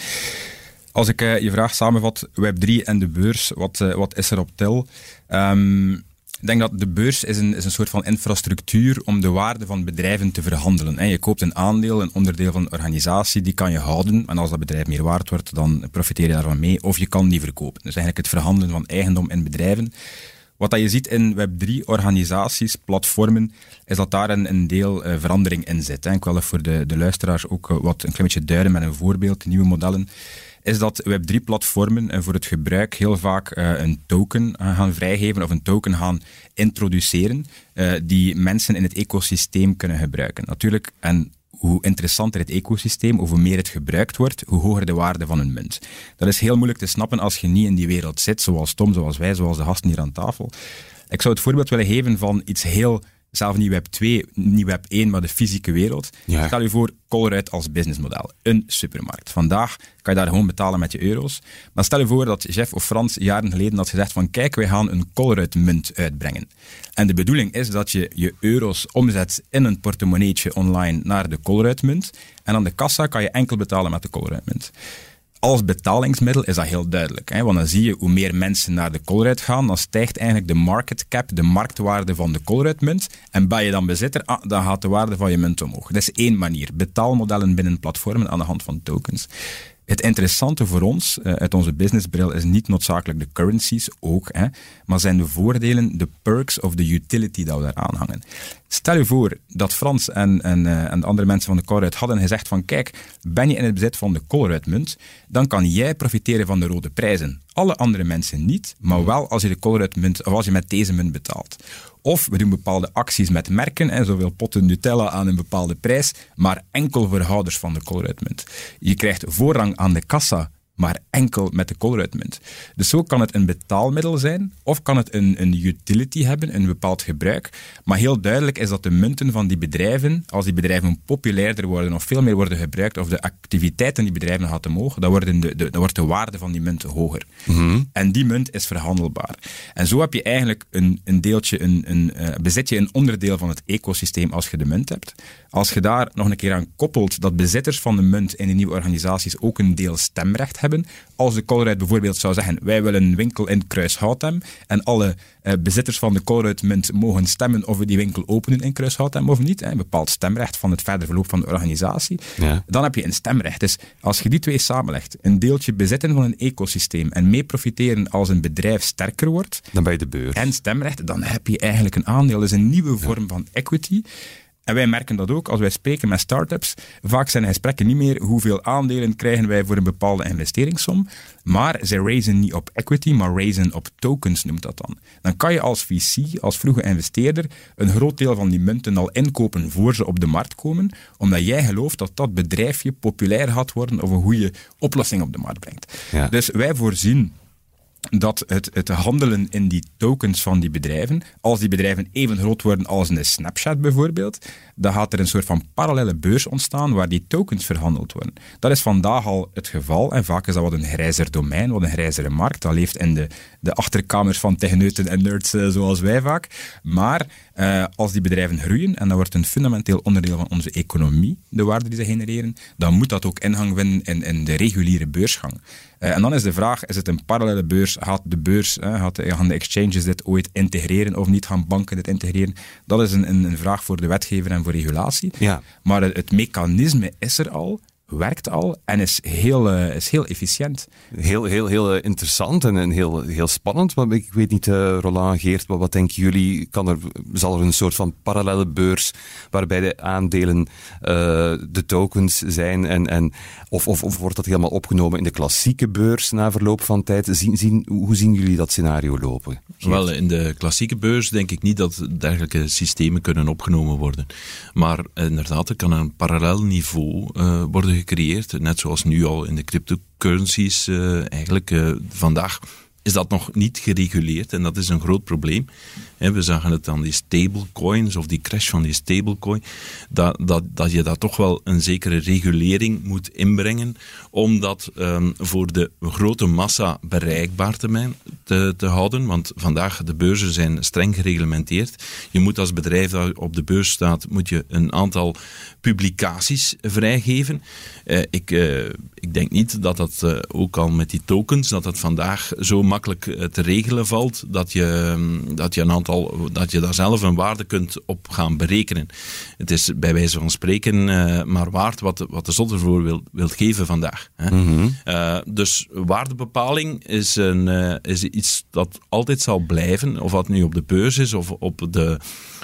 Als ik je vraag samenvat, Web3 en de beurs, wat, wat is er op tel? Um, ik denk dat de beurs is een, is een soort van infrastructuur om de waarde van bedrijven te verhandelen. En je koopt een aandeel, een onderdeel van een organisatie, die kan je houden. En als dat bedrijf meer waard wordt, dan profiteer je daarvan mee. Of je kan die verkopen. Dus eigenlijk het verhandelen van eigendom in bedrijven. Wat je ziet in Web3-organisaties, platformen, is dat daar een, een deel uh, verandering in zit. Hè. Ik wil voor de, de luisteraars ook uh, wat een klein beetje duiden met een voorbeeld, nieuwe modellen is dat Web3-platformen voor het gebruik heel vaak een token gaan vrijgeven of een token gaan introduceren die mensen in het ecosysteem kunnen gebruiken. Natuurlijk, en hoe interessanter het ecosysteem, hoe meer het gebruikt wordt, hoe hoger de waarde van een munt. Dat is heel moeilijk te snappen als je niet in die wereld zit, zoals Tom, zoals wij, zoals de gasten hier aan tafel. Ik zou het voorbeeld willen geven van iets heel zelf niet web 2, niet web 1, maar de fysieke wereld. Ja. Stel je voor, Colruyt als businessmodel. Een supermarkt. Vandaag kan je daar gewoon betalen met je euro's. Maar stel je voor dat Jeff of Frans jaren geleden had gezegd van kijk, wij gaan een Colruyt munt uitbrengen. En de bedoeling is dat je je euro's omzet in een portemonneetje online naar de Colruyt munt. En aan de kassa kan je enkel betalen met de Colruyt munt als betalingsmiddel is dat heel duidelijk. Hè? Want dan zie je hoe meer mensen naar de Colruyt gaan, dan stijgt eigenlijk de market cap, de marktwaarde van de Colruyt-munt. En ben je dan bezitter, ah, dan gaat de waarde van je munt omhoog. Dat is één manier. Betaalmodellen binnen platformen aan de hand van tokens. Het interessante voor ons, uh, uit onze businessbril, is niet noodzakelijk de currencies ook, hè, maar zijn de voordelen, de perks of de utility dat we daar aanhangen. Stel je voor dat Frans en, en, uh, en andere mensen van de Colruyt hadden gezegd van kijk, ben je in het bezit van de Colruyt-munt, dan kan jij profiteren van de rode prijzen. Alle andere mensen niet, maar wel als je de Colruyt-munt, of als je met deze munt betaalt. Of we doen bepaalde acties met merken, en zoveel potten Nutella aan een bepaalde prijs, maar enkel voor houders van de Colruyt-munt. Je krijgt voorrang aan de kassa maar enkel met de Colruyt-munt. Dus zo kan het een betaalmiddel zijn, of kan het een, een utility hebben, een bepaald gebruik. Maar heel duidelijk is dat de munten van die bedrijven, als die bedrijven populairder worden of veel meer worden gebruikt, of de activiteiten die bedrijven gaan omhoog, dan, worden de, de, dan wordt de waarde van die munten hoger. Mhm. En die munt is verhandelbaar. En zo heb je eigenlijk een, een deeltje, een, een, uh, bezit je een onderdeel van het ecosysteem als je de munt hebt. Als je daar nog een keer aan koppelt dat bezitters van de munt in de nieuwe organisaties ook een deel stemrecht hebben. Als de Colruyt bijvoorbeeld zou zeggen, wij willen een winkel in Kruishoutem en alle uh, bezitters van de Colruyt munt mogen stemmen of we die winkel openen in Kruishoutem of niet, een bepaald stemrecht van het verder verloop van de organisatie, ja. dan heb je een stemrecht. Dus als je die twee samenlegt, een deeltje bezitten van een ecosysteem en mee profiteren als een bedrijf sterker wordt, dan bij de beurs. En stemrecht, dan heb je eigenlijk een aandeel. Dat is een nieuwe vorm ja. van equity. En wij merken dat ook als wij spreken met startups. Vaak zijn de gesprekken niet meer hoeveel aandelen krijgen wij voor een bepaalde investeringssom. Maar ze raisen niet op equity, maar raisen op tokens, noemt dat dan. Dan kan je als VC, als vroege investeerder, een groot deel van die munten al inkopen voor ze op de markt komen, omdat jij gelooft dat dat bedrijfje populair gaat worden of een goede oplossing op de markt brengt. Ja. Dus wij voorzien dat het, het handelen in die tokens van die bedrijven, als die bedrijven even groot worden als een Snapchat bijvoorbeeld, dan gaat er een soort van parallele beurs ontstaan waar die tokens verhandeld worden. Dat is vandaag al het geval en vaak is dat wat een grijzer domein, wat een grijzere markt. Dat leeft in de, de achterkamers van techneuten en nerds uh, zoals wij vaak. Maar uh, als die bedrijven groeien, en dat wordt een fundamenteel onderdeel van onze economie, de waarde die ze genereren, dan moet dat ook ingang vinden in, in de reguliere beursgang. Uh, en dan is de vraag, is het een parallele beurs? Gaat de beurs, gaat, gaan de exchanges dit ooit integreren of niet? Gaan banken dit integreren? Dat is een, een, een vraag voor de wetgever en voor regulatie. Ja. Maar het, het mechanisme is er al werkt al en is heel, uh, is heel efficiënt. Heel, heel, heel uh, interessant en, en heel, heel spannend. Maar ik weet niet, uh, Roland, Geert, wat, wat denken jullie? Kan er, zal er een soort van parallele beurs waarbij de aandelen de tokens zijn? En, en, of, of, of wordt dat helemaal opgenomen in de klassieke beurs na verloop van tijd? Zien, zien, hoe zien jullie dat scenario lopen? Geert? Wel, in de klassieke beurs denk ik niet dat dergelijke systemen kunnen opgenomen worden. Maar inderdaad, er kan een parallel niveau worden gecreëerd, net zoals nu al in de cryptocurrencies uh, eigenlijk uh, vandaag is dat nog niet gereguleerd en dat is een groot probleem. We zagen het aan die stablecoins of die crash van die stablecoin, dat, dat, dat je daar toch wel een zekere regulering moet inbrengen om dat um, voor de grote massa bereikbaar te, te, te, houden. Want vandaag de beurzen zijn streng gereglementeerd. Je moet als bedrijf dat op de beurs staat, moet je een aantal publicaties vrijgeven. Uh, ik, uh, ik denk niet dat dat uh, ook al met die tokens, dat dat vandaag zo makkelijk te regelen valt, dat je, um, dat je een aantal dat je daar zelf een waarde kunt op gaan berekenen. Het is bij wijze van spreken uh, maar waard wat, wat de zot ervoor wil, wilt geven vandaag. Hè. Mm -hmm. uh, dus waardebepaling is, een, uh, is iets dat altijd zal blijven, of wat nu op de beurs is of op de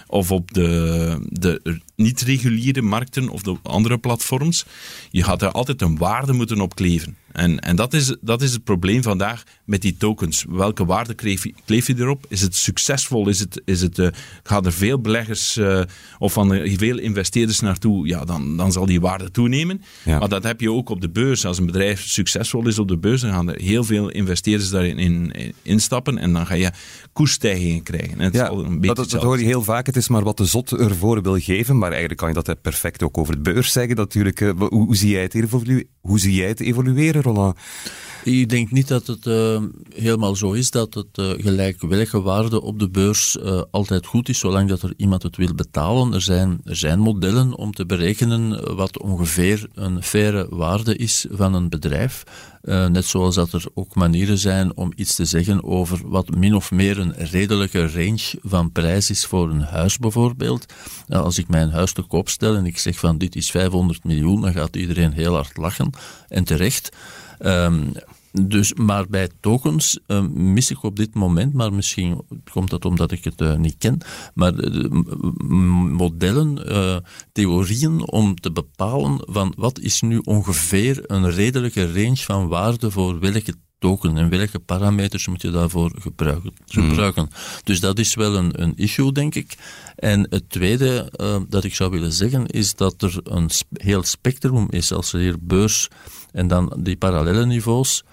of op de, de niet-reguliere markten of de andere platforms. Je gaat er altijd een waarde moeten op kleven. En, en dat, is, dat is het probleem vandaag met die tokens. Welke waarde kleef je, kleef je erop? Is het succesvol? Is het, is het, uh, gaan er veel beleggers uh, of van veel investeerders naartoe? Ja, dan, dan zal die waarde toenemen. Ja. Maar dat heb je ook op de beurs. Als een bedrijf succesvol is op de beurs, dan gaan er heel veel investeerders daarin in, in, instappen. En dan ga je koersstijgingen krijgen. En ja, een beetje dat, dat hoor je heel vaak. Het is maar wat de zot ervoor wil geven. Maar eigenlijk kan je dat perfect ook over de beurs zeggen. Natuurlijk, uh, hoe, hoe, zie jij het evolueren? Evolueren? Ik denk niet dat het uh, helemaal zo is dat het uh, gelijkwillige waarde op de beurs uh, altijd goed is, zolang dat er iemand het wil betalen. Er zijn, er zijn modellen om te berekenen wat ongeveer een faire waarde is van een bedrijf. net zoals dat er ook manieren zijn om iets te zeggen over wat min of meer een redelijke range van prijs is voor een huis bijvoorbeeld. als ik mijn huis te koop stel en ik zeg van dit is 500 miljoen, dan gaat iedereen heel hard lachen. En terecht. Um, dus, maar bij tokens uh, mis ik op dit moment, maar misschien komt dat omdat ik het uh, niet ken, maar modellen, uh, theorieën om te bepalen van wat is nu ongeveer een redelijke range van waarde voor welke token en welke parameters moet je daarvoor gebruiken. Hmm. gebruiken. Dus dat is wel een, een issue, denk ik. En het tweede uh, dat ik zou willen zeggen is dat er een sp heel spectrum is als er hier beurs en dan die parallele niveaus.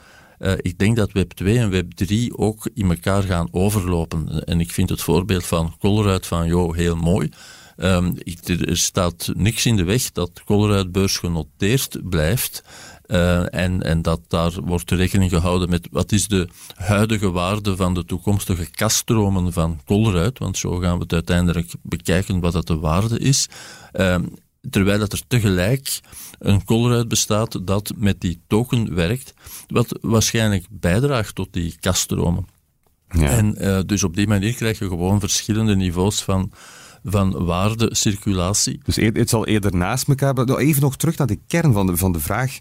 Uh, ik denk dat Web 2 en Web 3 ook in elkaar gaan overlopen. En ik vind het voorbeeld van Colruyt van, joh, heel mooi. Um, er staat niks in de weg dat Colruyt beurs genoteerd blijft. Uh, en, en dat daar wordt rekening gehouden met wat is de huidige waarde van de toekomstige kaststromen van Colruyt, want zo gaan we het uiteindelijk bekijken wat dat de waarde is. Uh, terwijl dat er tegelijk een Colruyt bestaat dat met die token werkt, wat waarschijnlijk bijdraagt tot die kaststromen. Ja. En uh, dus op die manier krijg je gewoon verschillende niveaus van, van waardecirculatie. Dus het zal eerder naast elkaar... Nou, even nog terug naar de kern van de, van de vraag.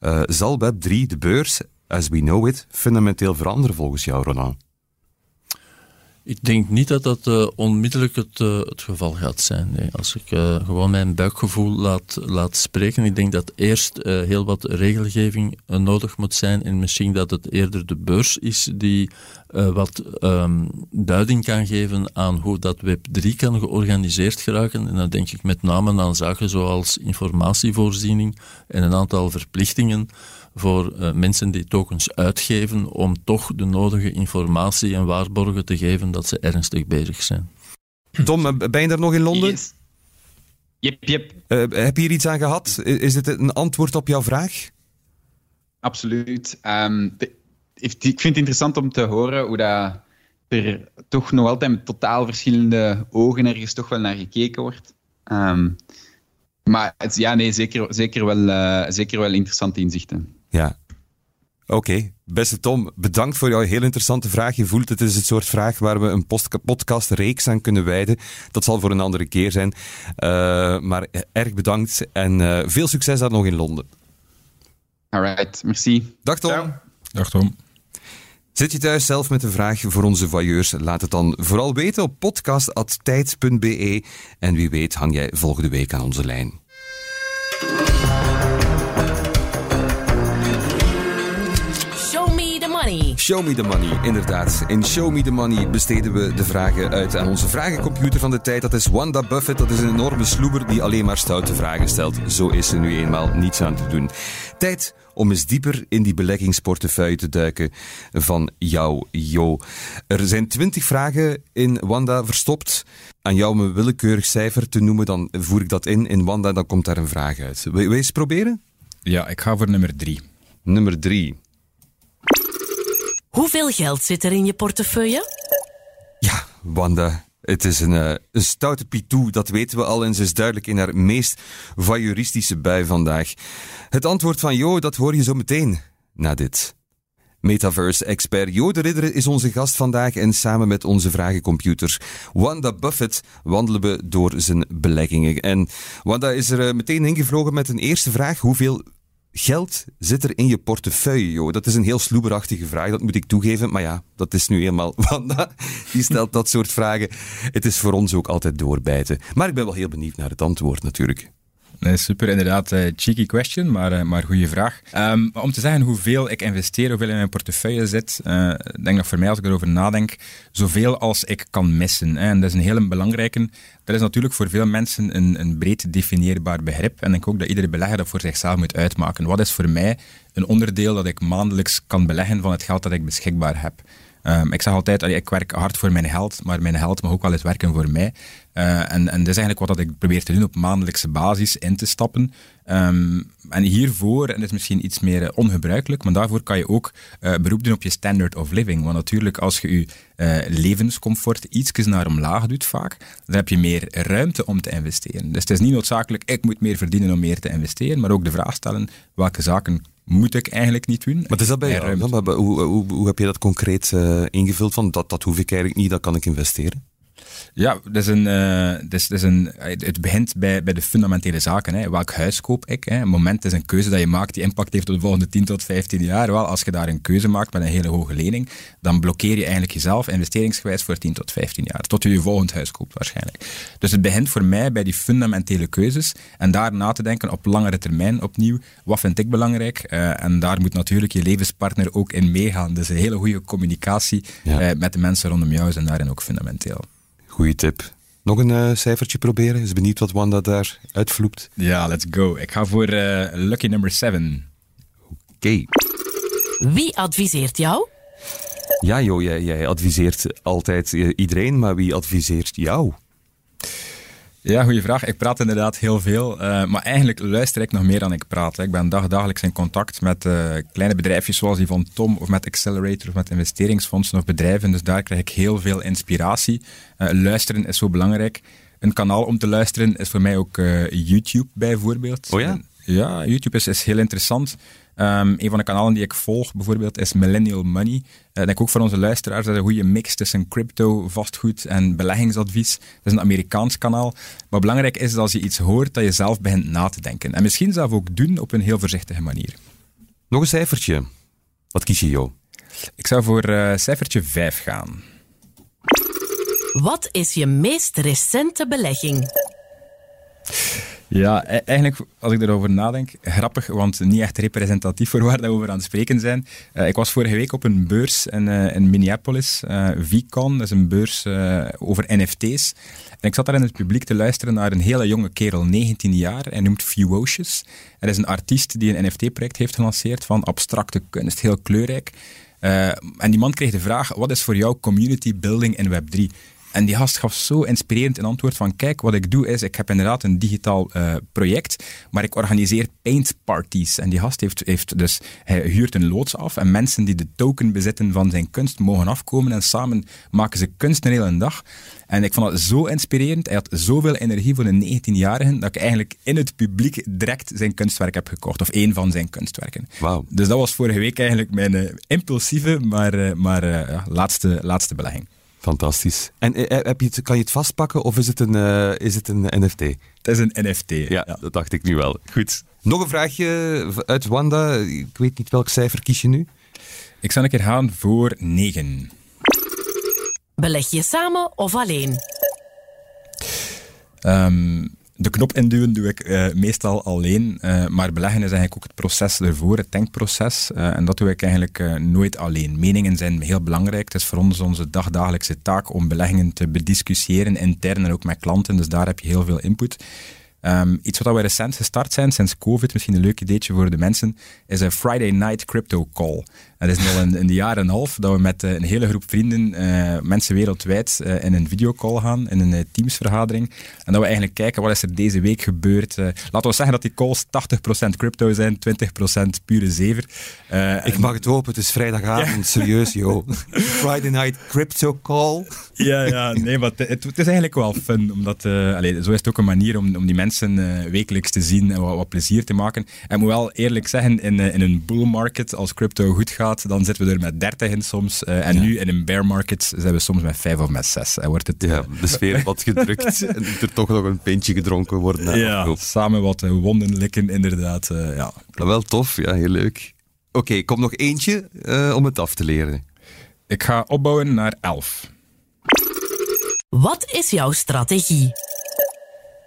Uh, zal Web3, de beurs, as we know it, fundamenteel veranderen volgens jou, Ronan? Ik denk niet dat dat uh, onmiddellijk het, uh, het, geval gaat zijn. Als ik uh, gewoon mijn buikgevoel laat, laat spreken, ik denk dat eerst heel wat regelgeving nodig moet zijn en misschien dat het eerder de beurs is die wat um, duiding kan geven aan hoe dat Web3 kan georganiseerd geraken. En dan denk ik met name aan zaken zoals informatievoorziening en een aantal verplichtingen voor uh, mensen die tokens uitgeven om toch de nodige informatie en waarborgen te geven dat ze ernstig bezig zijn. Tom, eh, ben je er nog in Londen? Yes. Yep, yep. Uh, heb je hier iets aan gehad? Is dit een antwoord op jouw vraag? Absoluut. Um, de, ik vind het interessant om te horen hoe dat er toch nog altijd met totaal verschillende ogen ergens toch wel naar gekeken wordt. Um, maar het, ja, nee, zeker, zeker, wel, uh, zeker wel interessante inzichten. Ja. Oké, okay. beste Tom, bedankt voor jouw heel interessante vraag. Je voelt het is het soort vraag waar we een podcastreeks aan kunnen wijden. Dat zal voor een andere keer zijn. Uh, maar erg bedankt en uh, veel succes daar nog in Londen. Alright, merci. Dag Tom. Ciao. Dag Tom. Zit je thuis zelf met een vraag voor onze voyeurs? Laat het dan vooral weten op podcast.tijd.be. En wie weet hang jij volgende week aan onze lijn. Show Me The Money, inderdaad. In Show Me The Money besteden we de vragen uit aan onze vragencomputer van de tijd. Dat is Wanda Buffett, dat is een enorme sloeber die alleen maar stoute vragen stelt. Zo is ze nu eenmaal niets aan te doen. Tijd om eens dieper in die beleggingsportefeuille te duiken van jou, Jo. Er zijn twintig vragen in Wanda verstopt. Aan jou een willekeurig cijfer te noemen, dan voer ik dat in in Wanda en dan komt daar een vraag uit. Wil je eens proberen? Ja, ik ga voor nummer drie. Nummer drie. Hoeveel geld zit er in je portefeuille? Ja, Wanda. Het is een, uh, een stoute pitou, dat weten we al en ze is duidelijk in haar meest voyeuristische bui vandaag. Het antwoord van Jo, dat hoor je zo meteen, na dit. Metaverse-expert Jo de is onze gast vandaag en samen met onze vragencomputer Wanda Buffett wandelen we door zijn beleggingen. En Wanda is er uh, meteen ingevlogen met een eerste vraag. Hoeveel geld zit er in je portefeuille, joh? Dat is een heel sloeberachtige vraag, dat moet ik toegeven. Maar ja, dat is nu eenmaal (laughs) Wanda. Die stelt dat soort vragen. Het is voor ons ook altijd doorbijten. Maar ik ben wel heel benieuwd naar het antwoord natuurlijk. Nee, super, inderdaad. Uh, cheeky question, maar, uh, maar goede vraag. Um, om te zeggen hoeveel ik investeer, hoeveel in mijn portefeuille zit, denk dat voor mij, als ik erover nadenk, zoveel als ik kan missen. En dat is een hele belangrijke. Dat is natuurlijk voor veel mensen een, een breed definieerbaar begrip. En ik denk ook dat iedere belegger dat voor zichzelf moet uitmaken. Wat is voor mij een onderdeel dat ik maandelijks kan beleggen van het geld dat ik beschikbaar heb? Um, ik zeg altijd, allee, ik werk hard voor mijn geld, maar mijn geld mag ook wel eens werken voor mij. Uh, en, en dat is eigenlijk wat dat ik probeer te doen op maandelijkse basis in te stappen. Um, en hiervoor, en dat is misschien iets meer uh, ongebruikelijk, maar daarvoor kan je ook uh, beroep doen op je standard of living. Want natuurlijk, als je je levenscomfort iets naar omlaag doet vaak, dan heb je meer ruimte om te investeren. Dus het is niet noodzakelijk, ik moet meer verdienen om meer te investeren, maar ook de vraag stellen, welke zaken moet ik eigenlijk niet doen. Wat is dat bij jou? hoe, hoe, hoe, heb je dat concreet uh, ingevuld? Van dat, dat hoef ik eigenlijk niet, dat kan ik investeren? Ja, dat is een, uh, dat is, dat is een, het begint bij, bij de fundamentele zaken. Hè. Welk huis koop ik? Hè. Een moment is een keuze dat je maakt die impact heeft op de volgende 10 tot 15 jaar. Wel, als je daar een keuze maakt met een hele hoge lening, dan blokkeer je eigenlijk jezelf investeringsgewijs voor 10 tot 15 jaar. Tot je je volgend huis koopt waarschijnlijk. Dus het begint voor mij bij die fundamentele keuzes en daar na te denken op langere termijn opnieuw. Wat vind ik belangrijk? Uh, en daar moet natuurlijk je levenspartner ook in meegaan. Dus een hele goede communicatie ja. uh, met de mensen rondom jou zijn daarin ook fundamenteel. Goeie tip. Nog een uh, cijfertje proberen? Is benieuwd wat Wanda daar uitvloept. Ja, let's go. Ik ga voor uh, lucky number 7. Oké. Okay. Wie adviseert jou? Ja, joh, jij, jij adviseert altijd iedereen, maar wie adviseert jou? Ja, goede vraag. Ik praat inderdaad heel veel, uh, maar eigenlijk luister ik nog meer dan ik praat. Ik ben dagdagelijks in contact met uh, kleine bedrijfjes zoals die van Tom, of met Accelerator, of met investeringsfondsen of bedrijven. Dus daar krijg ik heel veel inspiratie. Uh, luisteren is zo belangrijk. Een kanaal om te luisteren is voor mij ook YouTube bijvoorbeeld. Oh ja? Ja, YouTube is, is heel interessant. Um, een van de kanalen die ik volg bijvoorbeeld is Millennial Money. Uh, ik denk ook voor onze luisteraars dat een goede mix tussen crypto, vastgoed en beleggingsadvies. Dat is een Amerikaans kanaal. Maar belangrijk is dat als je iets hoort, dat je zelf begint na te denken. En misschien zelf ook doen op een heel voorzichtige manier. Nog een cijfertje. Wat kies je, Jo? Ik zou voor uh, cijfertje 5 gaan. Wat is je meest recente belegging? Ja, e- eigenlijk, als ik erover nadenk, grappig, want niet echt representatief voor waar we over aan het spreken zijn. Uh, ik was vorige week op een beurs in, uh, in Minneapolis, uh, VCon, dat is een beurs over NFT's. En ik zat daar in het publiek te luisteren naar een hele jonge kerel, 19 jaar, hij noemt Fewocious. Hij is een artiest die een NFT-project heeft gelanceerd van abstracte kunst, heel kleurrijk. en die man kreeg de vraag, wat is voor jou community building in Web3? En die gast gaf zo inspirerend een antwoord van, kijk, wat ik doe is, ik heb inderdaad een digitaal uh, project, maar ik organiseer paint parties. En die gast heeft, heeft dus, hij huurt een loods af en mensen die de token bezitten van zijn kunst mogen afkomen en samen maken ze kunst een hele dag. En ik vond dat zo inspirerend. Hij had zoveel energie voor een 19-jarige dat ik eigenlijk in het publiek direct zijn kunstwerk heb gekocht. Of één van zijn kunstwerken. Wow. Dus dat was vorige week eigenlijk mijn uh, impulsieve, maar, uh, maar uh, laatste, laatste belegging. Fantastisch. En heb je het, kan je het vastpakken of is het een, uh, is het een NFT? Het is een NFT. Ja, ja, dat dacht ik nu wel. Goed. Nog een vraagje uit Wanda. Ik weet niet welk cijfer kies je nu? Ik zal een keer gaan voor 9. Beleg je samen of alleen? Um, De knop induwen doe ik uh, meestal alleen, uh, maar beleggen is eigenlijk ook het proces ervoor, het denkproces. Uh, en dat doe ik eigenlijk nooit alleen. Meningen zijn heel belangrijk. Het is voor ons onze dagdagelijkse taak om beleggingen te bediscussiëren, intern en ook met klanten. Dus daar heb je heel veel input. Um, iets wat we recent gestart zijn, sinds COVID, misschien een leuk ideetje voor de mensen, is een Friday Night Crypto Call. Het is al in, in de jaren en een half dat we met eh, een hele groep vrienden, uh, mensen wereldwijd, uh, in een videocall gaan, in een teamsvergadering. En dat we eigenlijk kijken, wat is er deze week gebeurd? laten we zeggen dat die calls 80% crypto zijn, 20% pure zever. Ik mag het hopen, het is vrijdagavond, serieus joh. (laughs) Friday Night Crypto Call. ja, ja, nee, maar het, het, is eigenlijk wel fun, omdat, allez, zo is het ook een manier om, om die mensen wekelijks te zien en wat, wat, plezier te maken. En moet wel eerlijk zeggen, in, in een bull market, als crypto goed gaat, dan zitten we er met 30 in soms. Uh, en nu in een bear market zijn we soms met 5 of met 6. En wordt het, ja, de sfeer wat gedrukt (laughs) en er toch nog een pintje gedronken worden. Ja, samen wat uh, wonden likken, inderdaad. Uh, ja. Wel tof, ja, heel leuk. Oké, okay, kom nog eentje om het af te leren. Ik ga opbouwen naar 11. Wat is jouw strategie?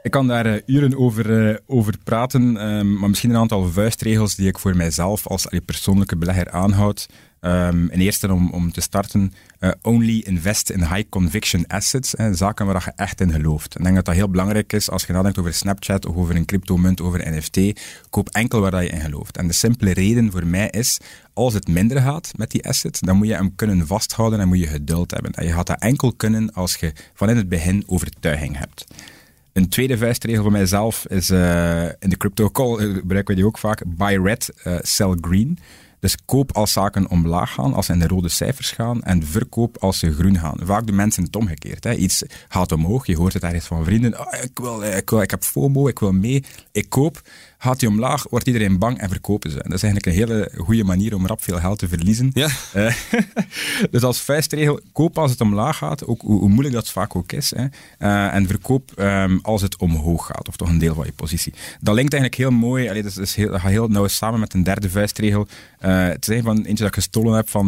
Ik kan daar uh, uren over, uh, over praten, um, maar misschien een aantal vuistregels die ik voor mijzelf als persoonlijke belegger aanhoud. Um, in eerste om, om te starten, uh, only invest in high conviction assets, hè, zaken waar je echt in gelooft. Ik denk dat dat heel belangrijk is als je nadenkt over Snapchat of over een cryptomunt, over NFT. Koop enkel waar je in gelooft. En de simpele reden voor mij is, als het minder gaat met die asset, dan moet je hem kunnen vasthouden en moet je geduld hebben. En je gaat dat enkel kunnen als je van in het begin overtuiging hebt. Een tweede vuistregel voor mijzelf is uh, in de crypto call uh, gebruiken we die ook vaak. Buy red, uh, sell green. Dus koop als zaken omlaag gaan, als ze in de rode cijfers gaan, en verkoop als ze groen gaan. Vaak doen mensen het omgekeerd. Hè. Iets gaat omhoog, je hoort het ergens van vrienden. Oh, ik, wil, ik, wil, ik heb FOMO, ik wil mee, ik koop. Gaat die omlaag, wordt iedereen bang en verkopen ze. dat is eigenlijk een hele goede manier om rap veel geld te verliezen. Ja. Uh, (laughs) dus als vuistregel, koop als het omlaag gaat, ook hoe, hoe moeilijk dat vaak ook is. Hè. Uh, en verkoop um, als het omhoog gaat, of toch een deel van je positie. Dat linkt eigenlijk heel mooi, allee, dat, is heel, dat gaat heel nauw samen met een derde vuistregel. Uh, het is een van eentje dat ik gestolen heb van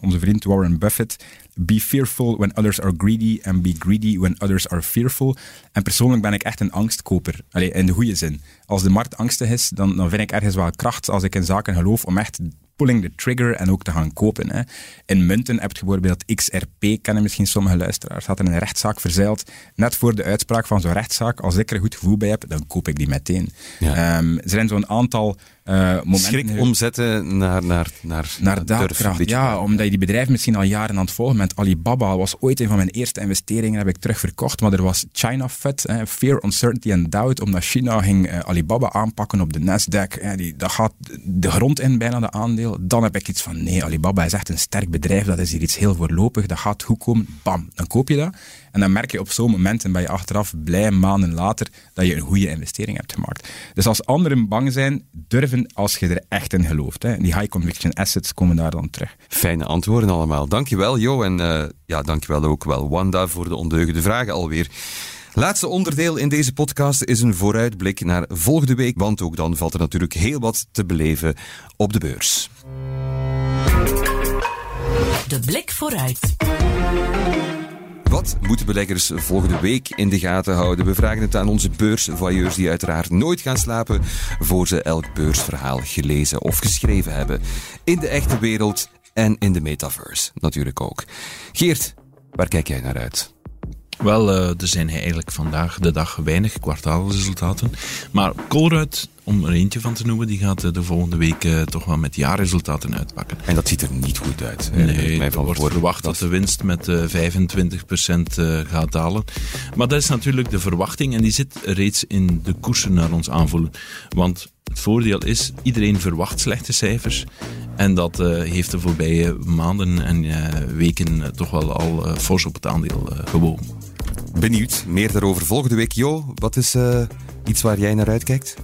onze vriend Warren Buffett. Be fearful when others are greedy and be greedy when others are fearful. En persoonlijk ben ik echt een angstkoper. Allee, in de goede zin. Als de markt angstig is, dan, dan vind ik ergens wel kracht als ik in zaken geloof om echt pulling the trigger en ook te gaan kopen. Hè. In munten heb je bijvoorbeeld XRP, kennen misschien sommige luisteraars, had er een rechtszaak verzeild. Net voor de uitspraak van zo'n rechtszaak, als ik er een goed gevoel bij heb, dan koop ik die meteen. Ja. Um, er zijn zo'n aantal uh, momenten... Schrik omzetten naar, naar, naar, naar daadkracht. Ja, omdat je die bedrijf misschien al jaren aan het volgen bent. Alibaba was ooit een van mijn eerste investeringen, heb ik terugverkocht, maar er was China Fed, Fear, Uncertainty and Doubt, omdat China ging uh, Alibaba aanpakken op de Nasdaq. die, dat gaat de grond in bijna, de aandeel. Dan heb ik iets van, nee, Alibaba is echt een sterk bedrijf, dat is hier iets heel voorlopig, dat gaat goed komen, bam, dan koop je dat. En dan merk je op zo'n moment, en ben je achteraf blij, maanden later, dat je een goede investering hebt gemaakt. Dus als anderen bang zijn, durven als je er echt in gelooft. Hè. Die high conviction assets komen daar dan terug. Fijne antwoorden allemaal. Dankjewel Jo en uh, ja, dankjewel ook wel Wanda voor de ondeugende vragen alweer. Laatste onderdeel in deze podcast is een vooruitblik naar volgende week, want ook dan valt er natuurlijk heel wat te beleven op de beurs. De blik vooruit. Wat moeten beleggers volgende week in de gaten houden? We vragen het aan onze beursvoyeurs die uiteraard nooit gaan slapen voor ze elk beursverhaal gelezen of geschreven hebben. In de echte wereld en in de metaverse natuurlijk ook. Geert, waar kijk jij naar uit? Wel, uh, er zijn eigenlijk vandaag de dag weinig kwartaalresultaten. Maar Colruyt, om er eentje van te noemen, die gaat de volgende week uh, toch wel met jaarresultaten uitpakken. En dat ziet er niet goed uit. Nee, er wordt verwacht dat de winst met uh, 25% gaat dalen. Maar dat is natuurlijk de verwachting en die zit reeds in de koersen naar ons aanvoelen. Want het voordeel is, iedereen verwacht slechte cijfers. En dat uh, heeft de voorbije maanden en uh, weken toch wel al fors op het aandeel gewogen. Benieuwd. Meer daarover volgende week. Jo, wat is iets waar jij naar uitkijkt?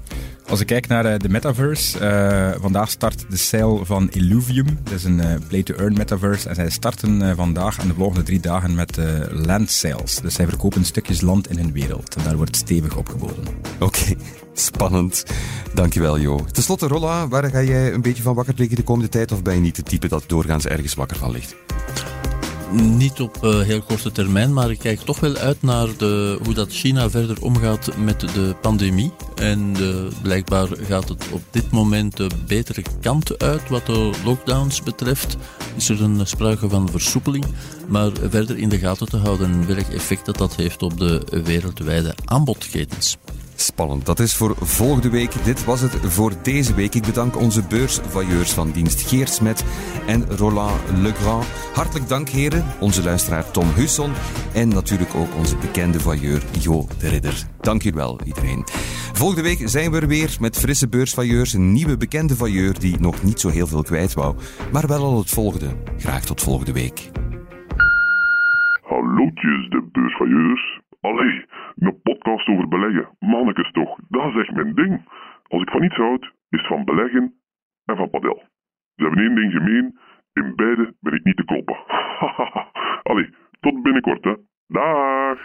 Als ik kijk naar de metaverse, uh, vandaag start de sale van Illuvium. Dat is een uh, play-to-earn metaverse. En zij starten vandaag en de volgende drie dagen met land sales. Dus zij verkopen stukjes land in hun wereld. En daar wordt stevig opgeboden. Oké, okay. spannend. Dankjewel, Jo. Ten slotte, Rolla, waar ga jij een beetje van wakker liggen de komende tijd? Of ben je niet de type dat doorgaans ergens wakker van ligt? Niet op uh, heel korte termijn, maar ik kijk toch wel uit naar de, hoe dat China verder omgaat met de pandemie. En uh, blijkbaar gaat het op dit moment de betere kant uit wat de lockdowns betreft. Is er een sprake van versoepeling, maar verder in de gaten te houden welk effect dat, dat heeft op de wereldwijde aanbodketens. Spannend. Dat is voor volgende week. Dit was het voor deze week. Ik bedank onze beursvailleurs van dienst Geert Smet en Roland Legrand. Hartelijk dank, heren. Onze luisteraar Tom Husson en natuurlijk ook onze bekende vailleur Jo de Ridder. Dank wel, iedereen. Volgende week zijn we er weer met frisse beursvailleurs. Een nieuwe bekende vailleur die nog niet zo heel veel kwijt wou, maar wel al het volgende. Graag tot volgende week. Hallootjes, de beursvailleurs. Allee, een podcast over beleggen. Mannekes toch, dat is echt mijn ding. Als ik van iets houd, is het van beleggen en van padel. Ze hebben één ding gemeen, in beide ben ik niet te kloppen. (laughs) Allee, tot binnenkort hè. Dag!